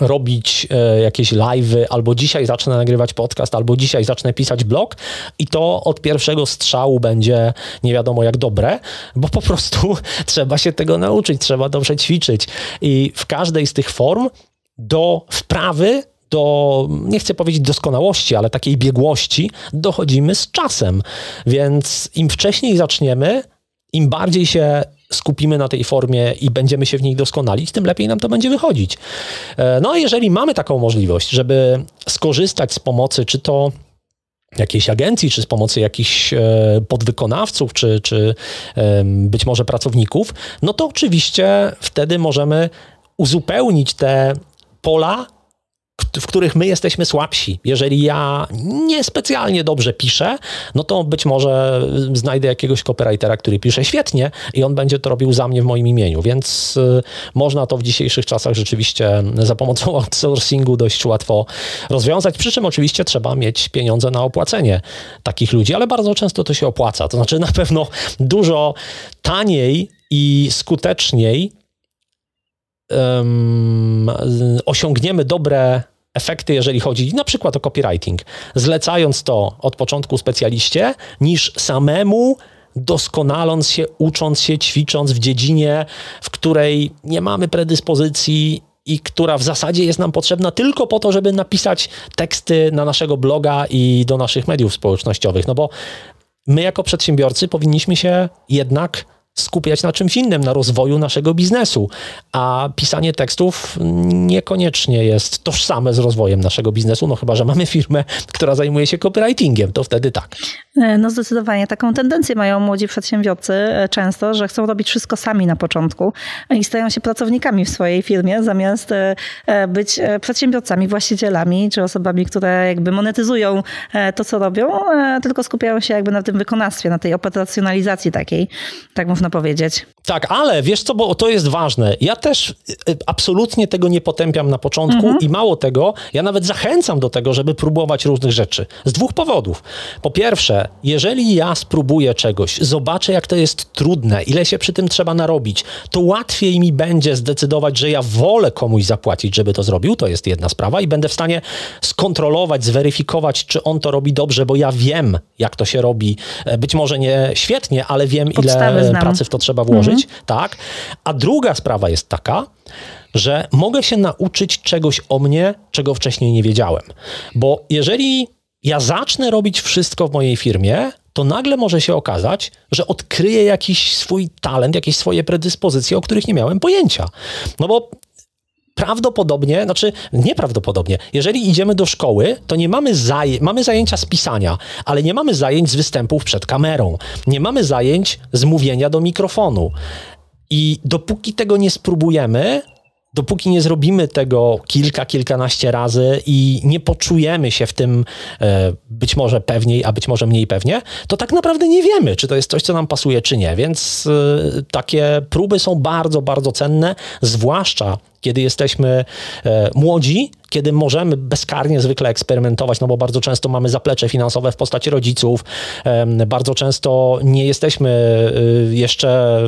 Speaker 2: robić e, jakieś live'y, albo dzisiaj zacznę nagrywać podcast, albo dzisiaj zacznę pisać blog i to od pierwszego strzału będzie nie wiadomo jak dobre, bo po prostu trzeba się tego nauczyć, trzeba dobrze ćwiczyć i w każdej z tych form do wprawy do, nie chcę powiedzieć doskonałości, ale takiej biegłości dochodzimy z czasem. Więc im wcześniej zaczniemy, im bardziej się skupimy na tej formie i będziemy się w niej doskonalić, tym lepiej nam to będzie wychodzić. E, no a jeżeli mamy taką możliwość, żeby skorzystać z pomocy, czy to jakiejś agencji, czy z pomocy jakichś e, podwykonawców, czy, czy być może pracowników, no to oczywiście wtedy możemy uzupełnić te pola w których my jesteśmy słabsi. Jeżeli ja niespecjalnie dobrze piszę, no to być może znajdę jakiegoś copywritera, który pisze świetnie i on będzie to robił za mnie w moim imieniu. Więc y, można to w dzisiejszych czasach rzeczywiście za pomocą outsourcingu dość łatwo rozwiązać. Przy czym oczywiście trzeba mieć pieniądze na opłacenie takich ludzi, ale bardzo często to się opłaca. To znaczy na pewno dużo taniej i skuteczniej um, osiągniemy dobre efekty, jeżeli chodzi na przykład o copywriting, zlecając to od początku specjaliście, niż samemu doskonaląc się, ucząc się, ćwicząc w dziedzinie, w której nie mamy predyspozycji i która w zasadzie jest nam potrzebna tylko po to, żeby napisać teksty na naszego bloga i do naszych mediów społecznościowych. No bo my jako przedsiębiorcy powinniśmy się jednak skupiać na czymś innym, na rozwoju naszego biznesu, a pisanie tekstów niekoniecznie jest tożsame z rozwojem naszego biznesu, no chyba, że mamy firmę, która zajmuje się copywritingiem, to wtedy tak.
Speaker 1: E, no zdecydowanie. Taką tendencję mają młodzi przedsiębiorcy e, często, że chcą robić wszystko sami na początku i stają się pracownikami w swojej firmie, zamiast e, być przedsiębiorcami, właścicielami, czy osobami, które jakby monetyzują to, co robią, tylko skupiają się jakby na tym wykonawstwie, na tej operacjonalizacji takiej, tak można powiedzieć.
Speaker 2: Tak, ale wiesz co, bo to jest ważne. Ja też absolutnie tego nie potępiam na początku mhm. i mało tego, ja nawet zachęcam do tego, żeby próbować różnych rzeczy. Z dwóch powodów. Po pierwsze, jeżeli ja spróbuję czegoś, zobaczę jak to jest trudne, ile się przy tym trzeba narobić, to łatwiej mi będzie zdecydować, że ja wolę komuś zapłacić, żeby to zrobił, to jest jedna sprawa i będę w stanie skontrolować, zweryfikować, czy on to robi dobrze, bo ja wiem, jak to się robi. E, być może nie świetnie, ale wiem, Podstawy ile znam. pracy w to trzeba włożyć. Mhm. Tak. A druga sprawa jest taka, że mogę się nauczyć czegoś o mnie, czego wcześniej nie wiedziałem. Bo jeżeli ja zacznę robić wszystko w mojej firmie, to nagle może się okazać, że odkryję jakiś swój talent, jakieś swoje predyspozycje, o których nie miałem pojęcia. No bo prawdopodobnie, znaczy nieprawdopodobnie, jeżeli idziemy do szkoły, to nie mamy, zaj mamy zajęcia z pisania, ale nie mamy zajęć z występów przed kamerą, nie mamy zajęć z mówienia do mikrofonu. I dopóki tego nie spróbujemy, dopóki nie zrobimy tego kilka, kilkanaście razy i nie poczujemy się w tym e, być może pewniej, a być może mniej pewnie, to tak naprawdę nie wiemy, czy to jest coś, co nam pasuje, czy nie. Więc e, takie próby są bardzo, bardzo cenne, zwłaszcza kiedy jesteśmy e, młodzi, kiedy możemy bezkarnie zwykle eksperymentować, no bo bardzo często mamy zaplecze finansowe w postaci rodziców, bardzo często nie jesteśmy jeszcze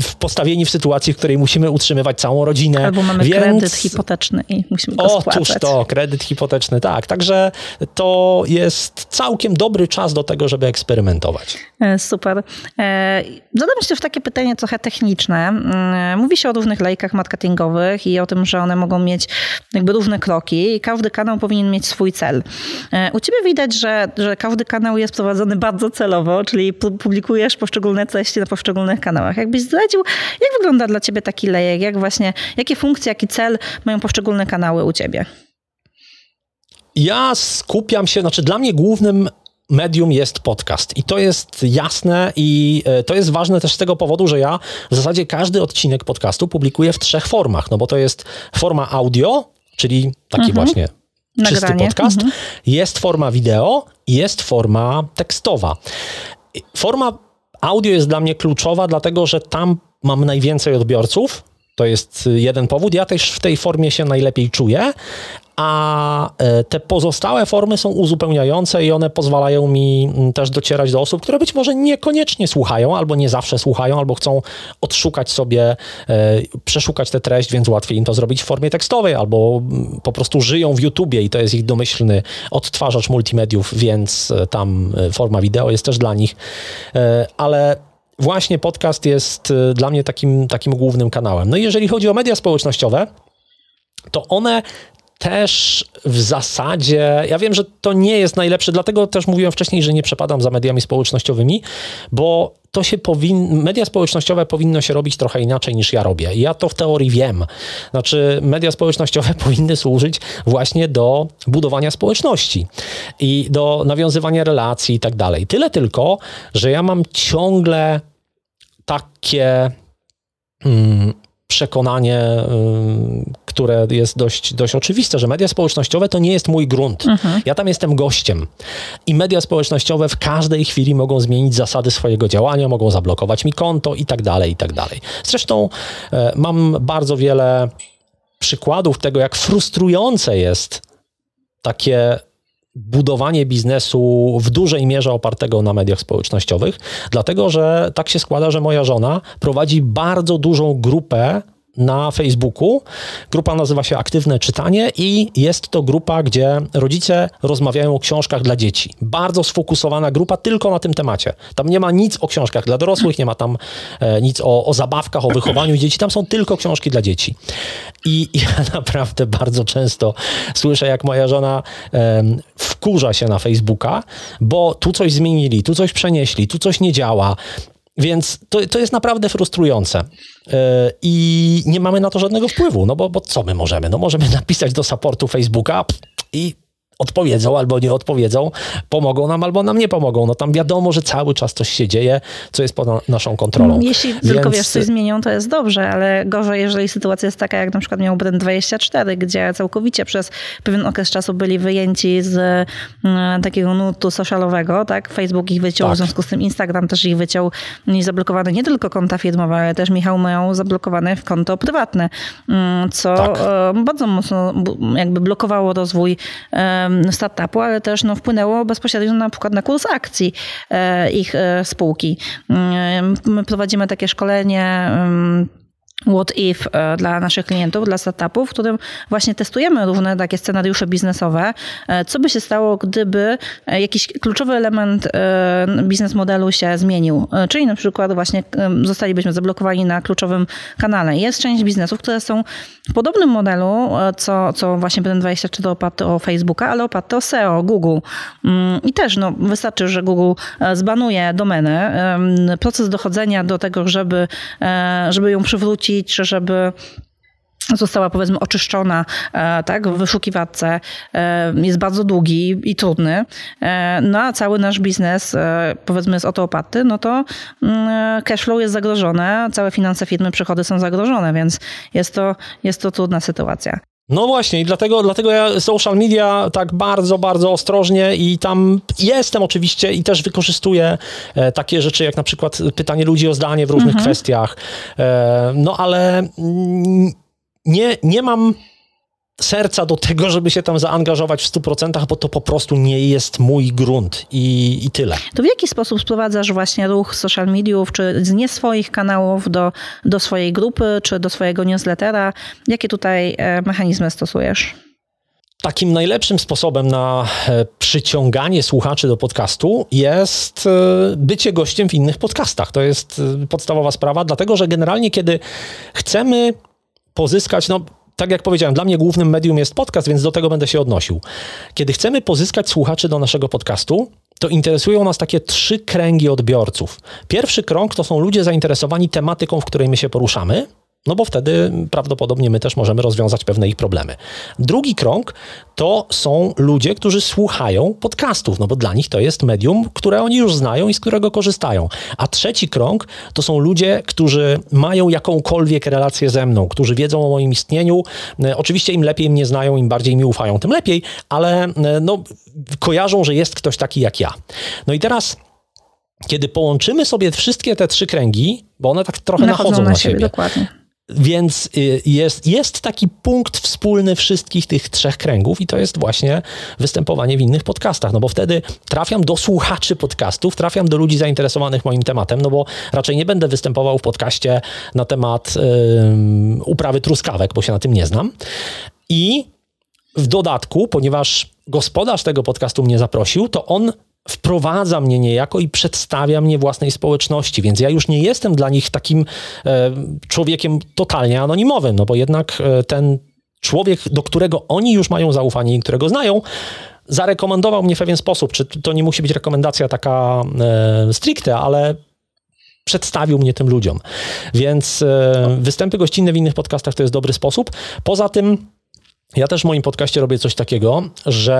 Speaker 2: w, postawieni w sytuacji, w której musimy utrzymywać całą rodzinę.
Speaker 1: Albo mamy więc... kredyt hipoteczny i musimy go
Speaker 2: Otóż spłacać. to, kredyt hipoteczny, tak. Także to jest całkiem dobry czas do tego, żeby eksperymentować.
Speaker 1: E, super. E, zadam jeszcze w takie pytanie trochę techniczne. Mm, mówi się o różnych lejkach marketingowych i o tym, że one mogą mieć jakby różne kroki i każdy kanał powinien mieć swój cel. E, u ciebie widać, że, że każdy kanał jest prowadzony bardzo celowo, czyli publikujesz poszczególne treści na poszczególnych kanałach kanałach. Jakbyś zdradził, jak wygląda dla ciebie taki lejek, jak właśnie, jakie funkcje, jaki cel mają poszczególne kanały u ciebie?
Speaker 2: Ja skupiam się, znaczy dla mnie głównym medium jest podcast. I to jest jasne i e, to jest ważne też z tego powodu, że ja w zasadzie każdy odcinek podcastu publikuję w trzech formach. No bo to jest forma audio, czyli taki mhm. właśnie czysty Nagranie. podcast, mhm. jest forma wideo jest forma tekstowa. Forma Audio jest dla mnie kluczowa, dlatego że tam mam najwięcej odbiorców. To jest jeden powód. Ja też w tej formie się najlepiej czuję, a e, te pozostałe formy są uzupełniające i one pozwalają mi mm, też docierać do osób, które być może niekoniecznie słuchają, albo nie zawsze słuchają, albo chcą odszukać sobie, e, przeszukać tę treść, więc łatwiej im to zrobić w formie tekstowej, albo mm, po prostu żyją w YouTubie i to jest ich domyślny odtwarzacz multimediów, więc e, tam forma wideo jest też dla nich. Ale właśnie podcast jest dla mnie takim, takim głównym kanałem. No i jeżeli chodzi o media społecznościowe, to one też w zasadzie, ja wiem, że to nie jest najlepsze, dlatego też mówiłem wcześniej, że nie przepadam za mediami społecznościowymi, bo to się powin, media społecznościowe powinno się robić trochę inaczej niż ja robię. Ja to w teorii wiem. Znaczy, media społecznościowe powinny służyć właśnie do budowania społeczności i do nawiązywania relacji i tak dalej. Tyle tylko, że ja mam ciągle takie. Hmm, przekonanie, które jest dość, dość oczywiste, że media społecznościowe to nie jest mój grunt. Mhm. Ja tam jestem gościem. I media społecznościowe w każdej chwili mogą zmienić zasady swojego działania, mogą zablokować mi konto i tak dalej, i tak dalej. Zresztą e, mam bardzo wiele przykładów tego, jak frustrujące jest takie budowanie biznesu w dużej mierze opartego na mediach społecznościowych, dlatego że tak się składa, że moja żona prowadzi bardzo dużą grupę na Facebooku. Grupa nazywa się Aktywne Czytanie i jest to grupa, gdzie rodzice rozmawiają o książkach dla dzieci. Bardzo sfokusowana grupa tylko na tym temacie. Tam nie ma nic o książkach dla dorosłych, nie ma tam e, nic o, o, zabawkach, o wychowaniu dzieci. Tam są tylko książki dla dzieci. I ja naprawdę bardzo często słyszę, jak moja żona e, wkurza się na Facebooka, bo tu coś zmienili, tu coś przenieśli, tu coś nie działa. Więc to, to jest naprawdę frustrujące. Yy, I nie mamy na to żadnego wpływu, no bo, bo co my możemy? No możemy napisać do supportu Facebooka i odpowiedzą albo nie odpowiedzą, pomogą nam albo nam nie pomogą. No tam wiadomo, że cały czas coś się dzieje, co jest pod naszą kontrolą.
Speaker 1: Jeśli Więc... tylko wiesz, coś zmienią, to jest dobrze, ale gorzej, jeżeli sytuacja jest taka, jak na przykład miał Brand24, gdzie całkowicie przez pewien okres czasu byli wyjęci z mm, takiego nutu socialowego, tak? Facebook ich wyciął, tak. w związku z tym Instagram też ich wyciął i zablokowano nie tylko konta firmowe, ale też Michał miał zablokowane konto prywatne, mm, co tak. E, bardzo mocno jakby blokowało rozwój startupu, ale też no, wpłynęło bezpośrednio na przykład na kurs akcji e, ich e, spółki. My prowadzimy takie szkolenie What If e, dla naszych klientów, dla startupów, w którym właśnie testujemy różne takie scenariusze biznesowe. E, co by się stało, gdyby e, jakiś kluczowy element biznes modelu się zmienił? Czyli na przykład właśnie zostalibyśmy zablokowani na kluczowym kanale. Jest część biznesów, które są w podobnym modelu, co, co właśnie Brand24 oparty o Facebooka, ale oparty o SEO, Google. Mm, I też no, wystarczy, że Google zbanuje domenę. Proces dochodzenia do tego, żeby, żeby ją przywrócić czy żeby została powiedzmy oczyszczona e, tak, w wyszukiwarce e, jest bardzo długi i trudny, e, no a cały nasz biznes powiedzmy jest o to oparty, no to mm, cashflow jest zagrożone, całe finanse firmy, przychody są zagrożone, więc jest to, jest to trudna sytuacja.
Speaker 2: No właśnie, i dlatego, dlatego ja social media tak bardzo, bardzo ostrożnie i tam jestem oczywiście i też wykorzystuję e, takie rzeczy jak na przykład pytanie ludzi o zdanie w różnych mhm. kwestiach. E, no ale nie, nie mam serca do tego, żeby się tam zaangażować w 100%, bo to po prostu nie jest mój grunt i, i tyle.
Speaker 1: To w jaki sposób sprowadzasz właśnie ruch social mediów, czy z nie swoich kanałów do, do swojej grupy, czy do swojego newslettera? Jakie tutaj e, mechanizmy stosujesz?
Speaker 2: Takim najlepszym sposobem na e, przyciąganie słuchaczy do podcastu jest e, bycie gościem w innych podcastach. To jest podstawowa sprawa, dlatego że generalnie, kiedy chcemy pozyskać, no tak jak powiedziałem, dla mnie głównym medium jest podcast, więc do tego będę się odnosił. Kiedy chcemy pozyskać słuchaczy do naszego podcastu, to interesują nas takie trzy kręgi odbiorców. Pierwszy krąg to są ludzie zainteresowani tematyką, w której my się poruszamy. No bo wtedy prawdopodobnie my też możemy rozwiązać pewne ich problemy. Drugi krąg to są ludzie, którzy słuchają podcastów, no bo dla nich to jest medium, które oni już znają i z którego korzystają. A trzeci krąg to są ludzie, którzy mają jakąkolwiek relację ze mną, którzy wiedzą o moim istnieniu. E, oczywiście im lepiej mnie znają, im bardziej mi ufają, tym lepiej, ale e, no, kojarzą, że jest ktoś taki jak ja. No i teraz kiedy połączymy sobie wszystkie te trzy kręgi, bo one tak trochę nachodzą, nachodzą na, na siebie, siebie. Więc y, jest, jest taki punkt wspólny wszystkich tych trzech kręgów i to jest właśnie występowanie w innych podcastach, no bo wtedy trafiam do słuchaczy podcastów, trafiam do ludzi zainteresowanych moim tematem, no bo raczej nie będę występował w podcaście na temat y, uprawy truskawek, bo się na tym nie znam. I w dodatku, ponieważ gospodarz tego podcastu mnie zaprosił, to on wprowadza mnie niejako i przedstawia mnie własnej społeczności, więc ja już nie jestem dla nich takim e, człowiekiem totalnie anonimowym, no bo jednak e, ten człowiek, do którego oni już mają zaufanie i którego znają, zarekomendował mnie w pewien sposób. Czy to nie musi być rekomendacja taka e, stricte, ale przedstawił mnie tym ludziom. Więc e, występy gościnne w innych podcastach to jest dobry sposób. Poza tym ja też w moim podcaście robię coś takiego, że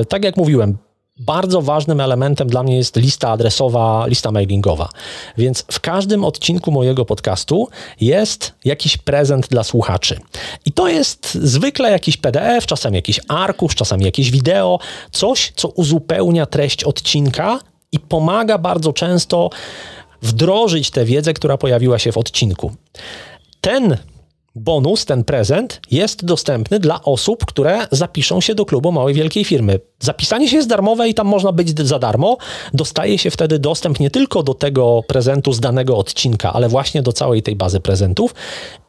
Speaker 2: e, tak jak mówiłem, bardzo ważnym elementem dla mnie jest lista adresowa, lista mailingowa. Więc w każdym odcinku mojego podcastu jest jakiś prezent dla słuchaczy. I to jest zwykle jakiś PDF, czasem jakiś arkusz, czasem jakieś wideo, coś, co uzupełnia treść odcinka i pomaga bardzo często wdrożyć tę wiedzę, która pojawiła się w odcinku. Ten bonus, ten prezent jest dostępny dla osób, które zapiszą się do klubu małej wielkiej firmy. Zapisanie się jest darmowe i tam można być za darmo. Dostaje się wtedy dostęp nie tylko do tego prezentu z danego odcinka, ale właśnie do całej tej bazy prezentów.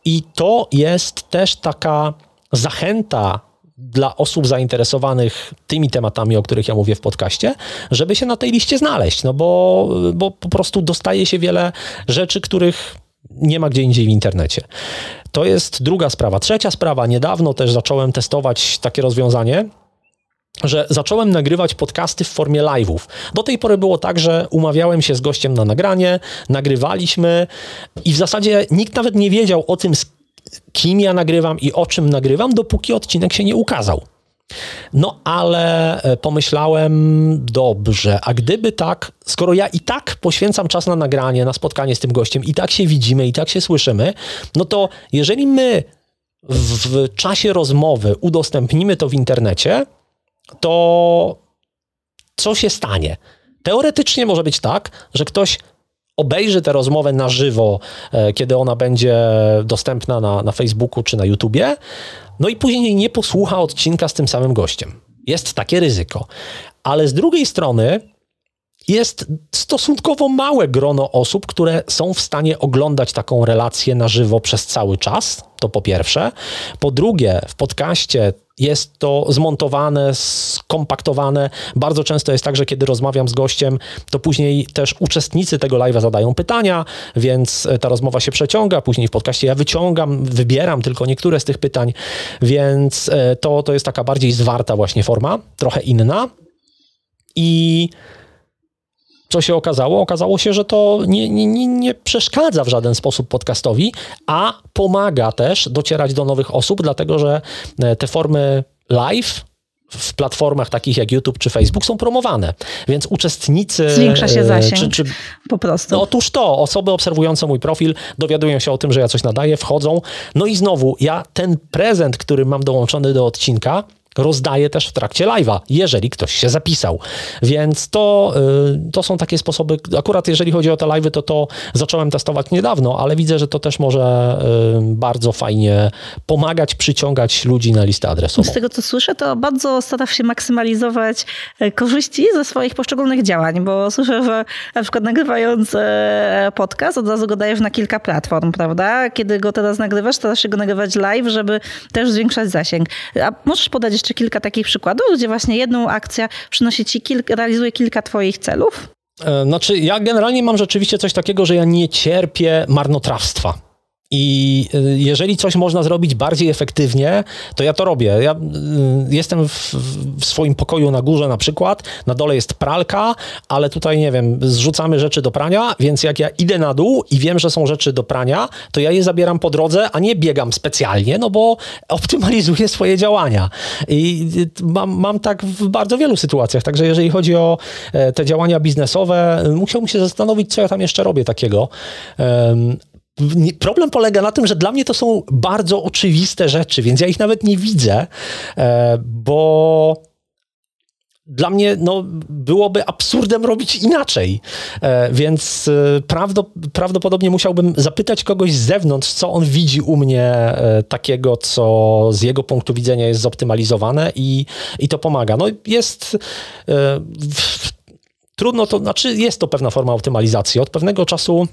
Speaker 2: I to jest też taka zachęta dla osób zainteresowanych tymi tematami, o których ja mówię w podcaście, żeby się na tej liście znaleźć, no bo, bo po prostu dostaje się wiele rzeczy, których nie ma gdzie indziej w internecie. To jest druga sprawa. Trzecia sprawa, niedawno też zacząłem testować takie rozwiązanie, że zacząłem nagrywać podcasty w formie live'ów. Do tej pory było tak, że umawiałem się z gościem na nagranie, nagrywaliśmy i w zasadzie nikt nawet nie wiedział o tym, kim ja nagrywam i o czym nagrywam, dopóki odcinek się nie ukazał. No ale e, pomyślałem, dobrze, a gdyby tak, skoro ja i tak poświęcam czas na nagranie, na spotkanie z tym gościem, i tak się widzimy, i tak się słyszymy, no to jeżeli my w, czasie rozmowy udostępnimy to w internecie, to co się stanie? Teoretycznie może być tak, że ktoś obejrzy tę rozmowę na żywo, e, kiedy ona będzie dostępna na, na Facebooku czy na YouTubie, no i później nie posłucha odcinka z tym samym gościem. Jest takie ryzyko. Ale z drugiej strony jest stosunkowo małe grono osób, które są w stanie oglądać taką relację na żywo przez cały czas. To po pierwsze. Po drugie, w podcaście jest to zmontowane, skompaktowane. Bardzo często jest tak, że kiedy rozmawiam z gościem, to później też uczestnicy tego live'a zadają pytania, więc ta rozmowa się przeciąga. Później w podcaście ja wyciągam, wybieram tylko niektóre z tych pytań, więc e, to, to jest taka bardziej zwarta właśnie forma, trochę inna. I co się okazało? Okazało się, że to nie, nie, nie, przeszkadza w żaden sposób podcastowi, a pomaga też docierać do nowych osób, dlatego że e, te formy live w platformach takich jak YouTube czy Facebook są promowane. Więc uczestnicy.
Speaker 1: Zwiększa się e, zasięg. Czy, czy, po prostu.
Speaker 2: No, otóż to, osoby obserwujące mój profil dowiadują się o tym, że ja coś nadaję, wchodzą. No i znowu, ja ten prezent, który mam dołączony do odcinka, rozdaję też w trakcie live'a, jeżeli ktoś się zapisał. Więc to, y, to są takie sposoby, akurat jeżeli chodzi o te live'y, to to zacząłem testować niedawno, ale widzę, że to też może y, bardzo fajnie pomagać, przyciągać ludzi na listę adresową.
Speaker 1: Z tego, co słyszę, to bardzo starasz się maksymalizować e, korzyści ze swoich poszczególnych działań, bo słyszę, że na przykład nagrywając e, podcast, od razu go dajesz na kilka platform, prawda? Kiedy go teraz nagrywasz, starasz się go nagrywać live, żeby też zwiększać zasięg. A możesz podać jeszcze kilka takich przykładów, gdzie właśnie jedną akcja przynosi ci kilka, realizuje kilka twoich celów?
Speaker 2: E, znaczy, ja generalnie mam rzeczywiście coś takiego, że ja nie cierpię marnotrawstwa. I y, jeżeli coś można zrobić bardziej efektywnie, to ja to robię. Ja y, jestem w, w, swoim pokoju na górze na przykład, na dole jest pralka, ale tutaj nie wiem, zrzucamy rzeczy do prania, więc jak ja idę na dół i wiem, że są rzeczy do prania, to ja je zabieram po drodze, a nie biegam specjalnie, no bo optymalizuję swoje działania. I y, mam, mam tak w bardzo wielu sytuacjach. Także jeżeli chodzi o e, te działania biznesowe, musiałbym się zastanowić, co ja tam jeszcze robię takiego. Problem polega na tym, że dla mnie to są bardzo oczywiste rzeczy, więc ja ich nawet nie widzę, e, bo dla mnie no, byłoby absurdem robić inaczej. E, więc e, prawdopodobnie musiałbym zapytać kogoś z zewnątrz, co on widzi u mnie takiego, co z jego punktu widzenia jest zoptymalizowane i, i to pomaga. No jest. Trudno to, znaczy jest to pewna forma optymalizacji. Od pewnego czasu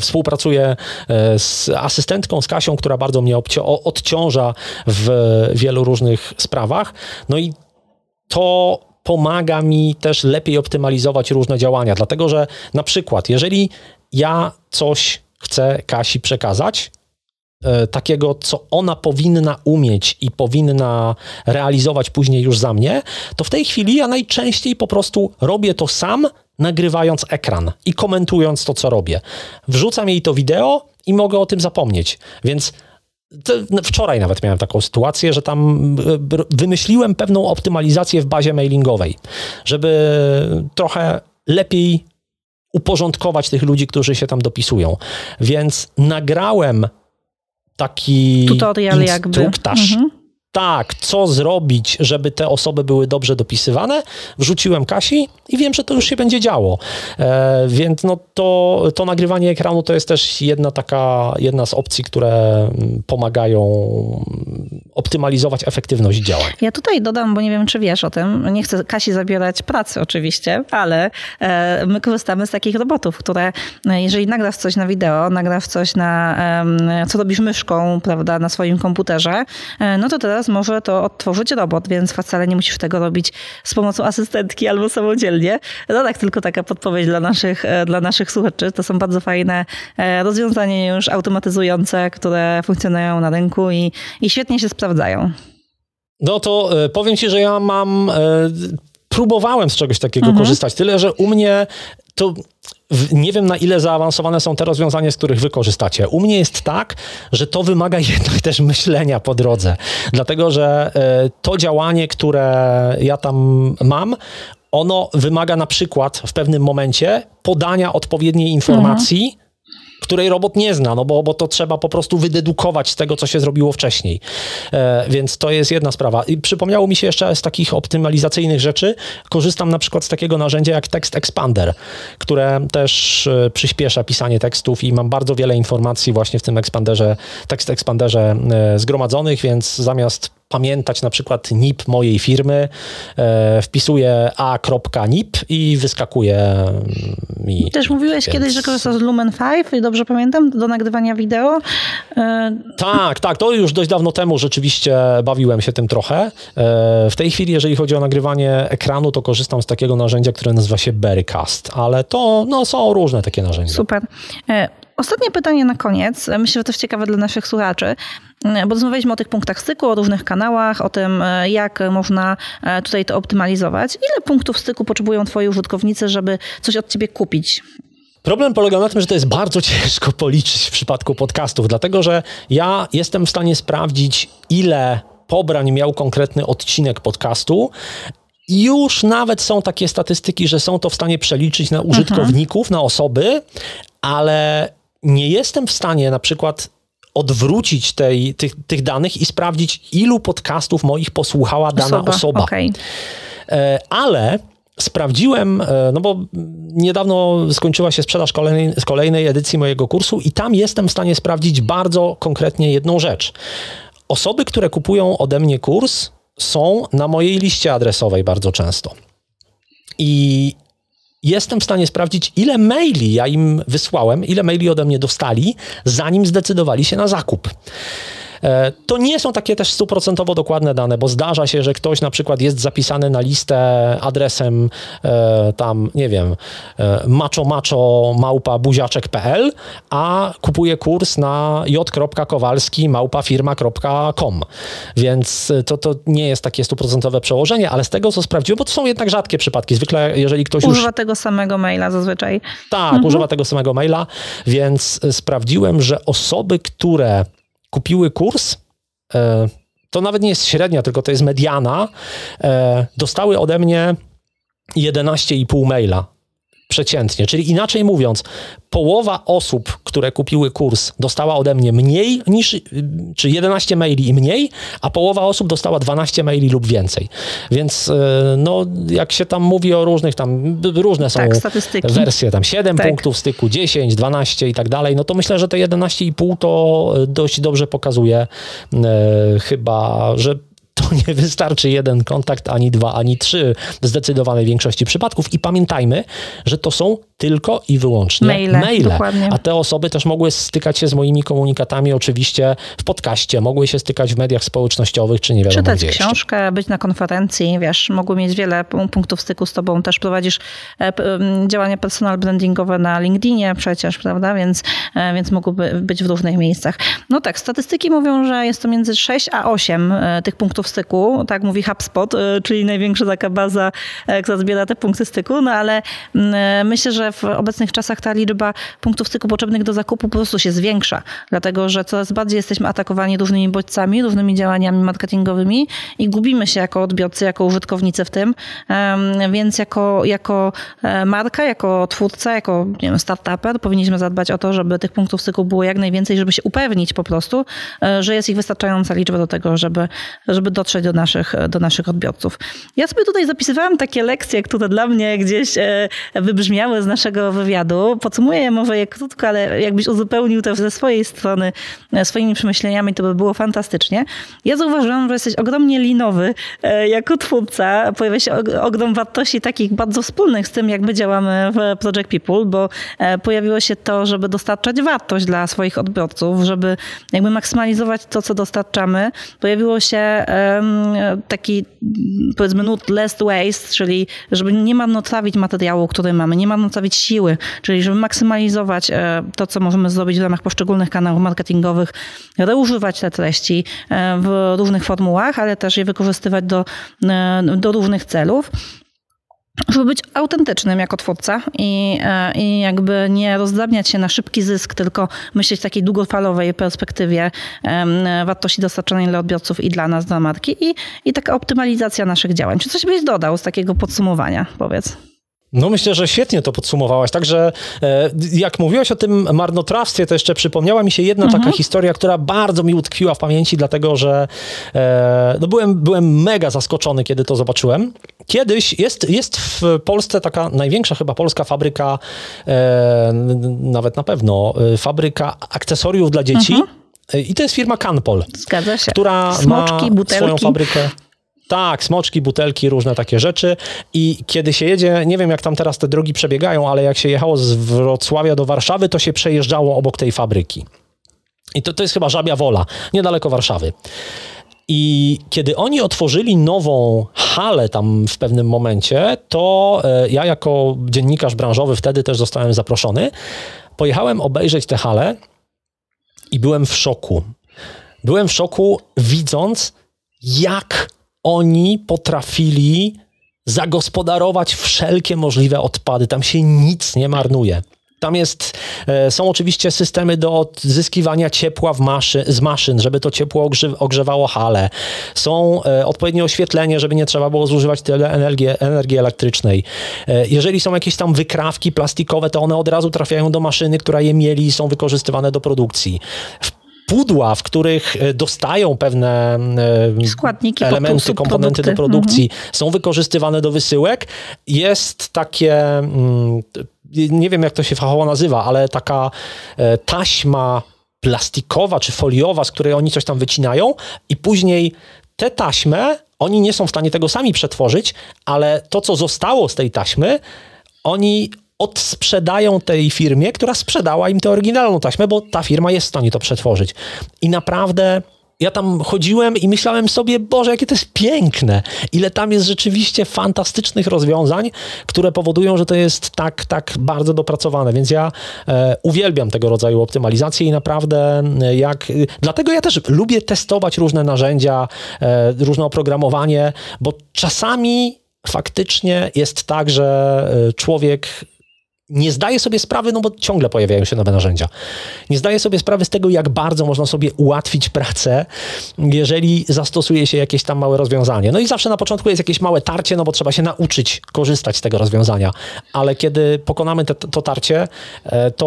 Speaker 2: współpracuję e, z asystentką, z Kasią, która bardzo mnie odciąża w wielu różnych sprawach. No i to pomaga mi też lepiej optymalizować różne działania, dlatego że na przykład, jeżeli ja coś chcę Kasi przekazać, e, takiego, co ona powinna umieć i powinna realizować później już za mnie, to w tej chwili ja najczęściej po prostu robię to sam, nagrywając ekran i komentując to, co robię. Wrzucam jej to wideo i mogę o tym zapomnieć. Więc wczoraj nawet miałem taką sytuację, że tam e, wymyśliłem pewną optymalizację w bazie mailingowej, żeby trochę lepiej uporządkować tych ludzi, którzy się tam dopisują. Więc nagrałem taki
Speaker 1: tutorial
Speaker 2: instruktaż. Jakby. Mhm tak, co zrobić, żeby te osoby były dobrze dopisywane, wrzuciłem Kasi i wiem, że to już się będzie działo. E, więc no to, to nagrywanie ekranu to jest też jedna taka, jedna z opcji, które mm, pomagają optymalizować efektywność działań.
Speaker 1: Ja tutaj dodam, bo nie wiem, czy wiesz o tym, nie chcę Kasi zabierać pracy oczywiście, ale e, my korzystamy z takich robotów, które e, jeżeli nagrasz coś na wideo, nagrasz coś na, co robisz myszką, prawda, na swoim komputerze, e, no to teraz teraz może to odtworzyć robot, więc wcale nie musisz tego robić z pomocą asystentki albo samodzielnie. No tak, tylko taka podpowiedź dla naszych, e, dla naszych słuchaczy. To są bardzo fajne e, rozwiązania już automatyzujące, które funkcjonują na rynku i, i świetnie się sprawdzają.
Speaker 2: No to e, powiem Ci, że ja mam próbowałem z czegoś takiego mhm. korzystać, tyle że u mnie to nie wiem na ile zaawansowane są te rozwiązania, z których wy korzystacie. U mnie jest tak, że to wymaga jednak też myślenia po drodze, dlatego że e, to działanie, które ja tam mam, ono wymaga na przykład w pewnym momencie podania odpowiedniej informacji. Mhm której robot nie zna, no bo, bo to trzeba po prostu wydedukować z tego, co się zrobiło wcześniej. E, więc to jest jedna sprawa. I przypomniało mi się jeszcze z takich optymalizacyjnych rzeczy, korzystam na przykład z takiego narzędzia jak Text Expander, które też e, przyspiesza pisanie tekstów i mam bardzo wiele informacji właśnie w tym expanderze, Text Expanderze e, zgromadzonych, więc zamiast pamiętać na przykład NIP mojej firmy, e, wpisuję a.nip i wyskakuje mi.
Speaker 1: Też mówiłeś więc... kiedyś, że korzystasz z Lumen 5, dobrze pamiętam, do nagrywania wideo.
Speaker 2: E... Tak, tak, to już dość dawno temu rzeczywiście bawiłem się tym trochę. E, w tej chwili, jeżeli chodzi o nagrywanie ekranu, to korzystam z takiego narzędzia, które nazywa się Berrycast, ale to no, są różne takie narzędzia.
Speaker 1: Super. Ostatnie pytanie na koniec. Myślę, że to jest ciekawe dla naszych słuchaczy, bo rozmawialiśmy o tych punktach styku, o różnych kanałach, o tym, e, jak można e, tutaj to optymalizować. Ile punktów styku potrzebują twoi użytkownicy, żeby coś od ciebie kupić?
Speaker 2: Problem polega na tym, że to jest bardzo ciężko policzyć w przypadku podcastów, dlatego że ja jestem w stanie sprawdzić, ile pobrań miał konkretny odcinek podcastu, już nawet są takie statystyki, że są to w stanie przeliczyć na użytkowników, mhm. na osoby, ale nie jestem w stanie na przykład odwrócić tej, tych, tych danych i sprawdzić, ilu podcastów moich posłuchała dana osoba. osoba. Okay. E, ale sprawdziłem, e, no bo niedawno skończyła się sprzedaż kolejnej, z kolejnej edycji mojego kursu i tam jestem w stanie sprawdzić bardzo konkretnie jedną rzecz. Osoby, które kupują ode mnie kurs, są na mojej liście adresowej bardzo często. I jestem w stanie sprawdzić, ile maili ja im wysłałem, ile maili ode mnie dostali, zanim zdecydowali się na zakup. E, to nie są takie też stuprocentowo dokładne dane, bo zdarza się, że ktoś na przykład jest zapisany na listę adresem e, tam, nie wiem, e, macho małpa buziaczek.pl, a kupuje kurs na j.kowalski małpa firma.com. Więc to, to nie jest takie stuprocentowe przełożenie, ale z tego, co sprawdziłem, bo to są jednak rzadkie przypadki. Zwykle, jeżeli ktoś
Speaker 1: używa
Speaker 2: już...
Speaker 1: tego samego maila zazwyczaj.
Speaker 2: Tak, mhm. używa tego samego maila, więc sprawdziłem, że osoby, które kupiły kurs, e, to nawet nie jest średnia, tylko to jest mediana, e, dostały ode mnie 11,5 maila przeciętnie. Czyli inaczej mówiąc, połowa osób, które kupiły kurs, dostała ode mnie mniej niż, czy 11 maili i mniej, a połowa osób dostała 12 maili lub więcej. Więc e, no, jak się tam mówi o różnych, tam różne są tak, wersje, tam 7 tak. punktów styku, 10, 12 i tak dalej, no to myślę, że te 11,5 to dość dobrze pokazuje e, chyba, że nie wystarczy jeden kontakt, ani dwa, ani trzy w zdecydowanej większości przypadków. I pamiętajmy, że to są tylko i wyłącznie maile. maile. A te osoby też mogły stykać się z moimi komunikatami oczywiście w podcaście, mogły się stykać w mediach społecznościowych, czy nie wiadomo
Speaker 1: Czytać
Speaker 2: gdzie
Speaker 1: książkę,
Speaker 2: jeszcze.
Speaker 1: być na konferencji, wiesz, mogły mieć wiele punktów styku z tobą. Też prowadzisz e, działania personal brandingowe na LinkedInie przecież, prawda? Więc, e, więc mogłyby być w różnych miejscach. No tak, statystyki mówią, że jest to między 6 a 8 e, tych punktów styku, tak mówi HubSpot, czyli największa taka baza, która zbiera te punkty styku, no ale myślę, że w obecnych czasach ta liczba punktów styku potrzebnych do zakupu po prostu się zwiększa, dlatego że coraz bardziej jesteśmy atakowani różnymi bodźcami, różnymi działaniami marketingowymi i gubimy się jako odbiorcy, jako użytkownicy w tym, więc jako, jako e, marka, jako twórca, jako nie wiem, startuper powinniśmy zadbać o to, żeby tych punktów styku było jak najwięcej, żeby się upewnić po prostu, e, że jest ich wystarczająca liczba do tego, żeby, żeby do naszych, do naszych odbiorców. Ja sobie tutaj zapisywałam takie lekcje, które dla mnie gdzieś e, wybrzmiały z naszego wywiadu. Podsumuję może je krótko, ale jakbyś uzupełnił to ze swojej strony e, swoimi przemyśleniami, to by było fantastycznie. Ja zauważyłam, że jesteś ogromnie linowy e, jako twórca. Pojawia się ogrom wartości takich bardzo wspólnych z tym, jak my działamy w Project People, bo pojawiło się to, żeby dostarczać wartość dla swoich odbiorców, żeby jakby maksymalizować to, co dostarczamy. Pojawiło się taki powiedzmy nut less waste, czyli żeby nie marnotrawić materiału, który mamy, nie marnotrawić siły, czyli żeby maksymalizować e, to, co możemy zrobić w ramach poszczególnych kanałów marketingowych, reużywać te treści e, w różnych formułach, ale też je wykorzystywać do, e, do różnych celów. Żeby być autentycznym jako twórca i, e, i jakby nie rozdabniać się na szybki zysk, tylko myśleć w takiej długofalowej perspektywie wartości dostarczonej dla odbiorców i dla nas, dla marki i, i taka optymalizacja naszych działań. Czy coś byś dodał z takiego podsumowania, powiedz?
Speaker 2: No myślę, że świetnie to podsumowałaś. Także e, jak mówiłaś o tym marnotrawstwie, to jeszcze przypomniała mi się jedna mhm. taka historia, która bardzo mi utkwiła w pamięci, dlatego że e, no byłem, byłem mega zaskoczony, kiedy to zobaczyłem. Kiedyś jest, jest w Polsce taka największa chyba polska fabryka, e, nawet na pewno, fabryka akcesoriów dla dzieci. Mhm. I to jest firma Canpol.
Speaker 1: Zgadza się.
Speaker 2: Która Smoczki, ma butelki. swoją fabrykę. Tak, smoczki, butelki, różne takie rzeczy. I kiedy się jedzie, nie wiem jak tam teraz te drogi przebiegają, ale jak się jechało z Wrocławia do Warszawy, to się przejeżdżało obok tej fabryki. I to, to jest chyba Żabia Wola, niedaleko Warszawy. I kiedy oni otworzyli nową halę tam w pewnym momencie, to e, ja jako dziennikarz branżowy wtedy też zostałem zaproszony. Pojechałem obejrzeć tę halę i byłem w szoku. Byłem w szoku widząc, jak oni potrafili zagospodarować wszelkie możliwe odpady. Tam się nic nie marnuje. Tam jest, e, są oczywiście systemy do odzyskiwania ciepła maszy, z maszyn, żeby to ciepło ogrzewało hale. Są e, odpowiednie oświetlenie, żeby nie trzeba było zużywać tyle energii, energii elektrycznej. E, jeżeli są jakieś tam wykrawki plastikowe, to one od razu trafiają do maszyny, która je mieli i są wykorzystywane do produkcji. W pudła, w których e, dostają pewne
Speaker 1: e, składniki,
Speaker 2: elementy, komponenty produkty. do produkcji, mhm. są wykorzystywane do wysyłek, jest takie, mm, nie wiem jak to się fachowo nazywa, ale taka e, taśma plastikowa czy foliowa, z której oni coś tam wycinają i później tę taśmę oni nie są w stanie tego sami przetworzyć, ale to, co zostało z tej taśmy, oni odsprzedają tej firmie, która sprzedała im tę oryginalną taśmę, bo ta firma jest w stanie to przetworzyć. I naprawdę ja tam chodziłem i myślałem sobie, Boże, jakie to jest piękne. Ile tam jest rzeczywiście fantastycznych rozwiązań, które powodują, że to jest tak, tak bardzo dopracowane. Więc ja e, uwielbiam tego rodzaju optymalizację i naprawdę e, jak... Dlatego ja też lubię testować różne narzędzia, e, różne oprogramowanie, bo czasami faktycznie jest tak, że e, człowiek nie zdaje sobie sprawy, no bo ciągle pojawiają się nowe narzędzia. Nie zdaje sobie sprawy z tego, jak bardzo można sobie ułatwić pracę, jeżeli zastosuje się jakieś tam małe rozwiązanie. No i zawsze na początku jest jakieś małe tarcie, no bo trzeba się nauczyć korzystać z tego rozwiązania. Ale kiedy pokonamy te, to tarcie, e, to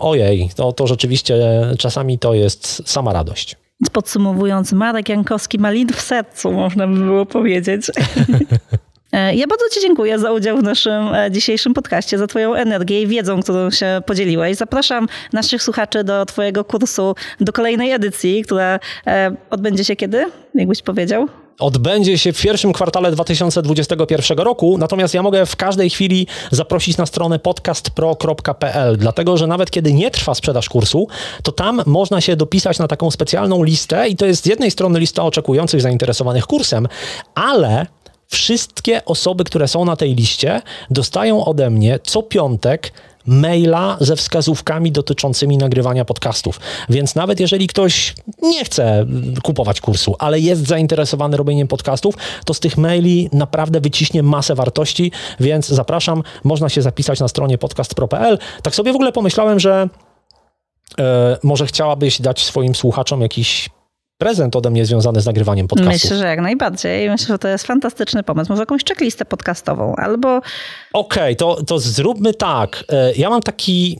Speaker 2: ojej, to, to rzeczywiście czasami to jest sama radość.
Speaker 1: Podsumowując, Marek Jankowski ma lid w sercu, można by było powiedzieć. E, ja bardzo Ci dziękuję za udział w naszym e, dzisiejszym podcaście, za Twoją energię i wiedzą, którą się podzieliłeś. Zapraszam naszych słuchaczy do Twojego kursu, do kolejnej edycji, która e, odbędzie się kiedy? Jakbyś powiedział?
Speaker 2: odbędzie się w pierwszym kwartale 2021 roku, natomiast ja mogę w każdej chwili zaprosić na stronę podcastpro.pl, dlatego że nawet kiedy nie trwa sprzedaż kursu, to tam można się dopisać na taką specjalną listę i to jest z jednej strony lista oczekujących zainteresowanych kursem, ale Wszystkie osoby, które są na tej liście, dostają ode mnie co piątek maila ze wskazówkami dotyczącymi nagrywania podcastów. Więc nawet jeżeli ktoś nie chce kupować kursu, ale jest zainteresowany robieniem podcastów, to z tych maili naprawdę wyciśnie masę wartości, więc zapraszam, można się zapisać na stronie podcastpro.pl. Tak sobie w ogóle pomyślałem, że e, może chciałabyś dać swoim słuchaczom jakiś prezent ode mnie związany z nagrywaniem podcastów.
Speaker 1: Myślę, że jak najbardziej. Myślę, że to jest fantastyczny pomysł. Może jakąś checklistę podcastową albo... Okej,
Speaker 2: okay, to, to zróbmy tak. E, ja mam taki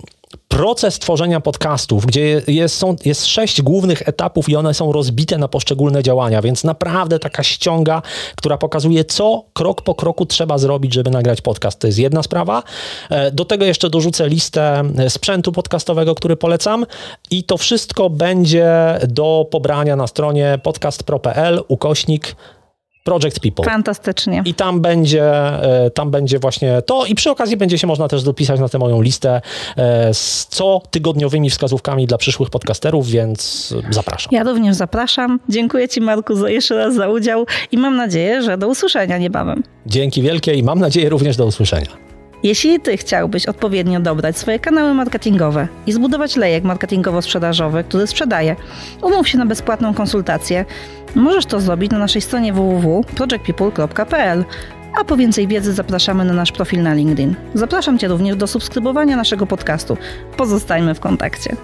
Speaker 2: proces tworzenia podcastów, gdzie jest, są, jest sześć głównych etapów i one są rozbite na poszczególne działania, więc naprawdę taka ściąga, która pokazuje, co krok po kroku trzeba zrobić, żeby nagrać podcast. To jest jedna sprawa. E, do tego jeszcze dorzucę listę e, sprzętu podcastowego, który polecam i to wszystko będzie do pobrania na stronie podcastpro.pl ukośnik Project People.
Speaker 1: Fantastycznie.
Speaker 2: I tam będzie, e, tam będzie właśnie to i przy okazji będzie się można też dopisać na tę moją listę e, z co tygodniowymi wskazówkami dla przyszłych podcasterów, więc zapraszam.
Speaker 1: Ja również zapraszam. Dziękuję Ci Marku za, jeszcze raz za udział i mam nadzieję, że do usłyszenia niebawem.
Speaker 2: Dzięki wielkie i mam nadzieję również do usłyszenia.
Speaker 1: Jeśli Ty chciałbyś odpowiednio dobrać swoje kanały marketingowe i zbudować lejek marketingowo-sprzedażowy, który sprzedaje, umów się na bezpłatną konsultację. Możesz to zrobić na naszej stronie www.projectpeople.pl A po więcej wiedzy zapraszamy na nasz profil na LinkedIn. Zapraszam Cię również do subskrybowania naszego podcastu. Pozostajmy w kontakcie.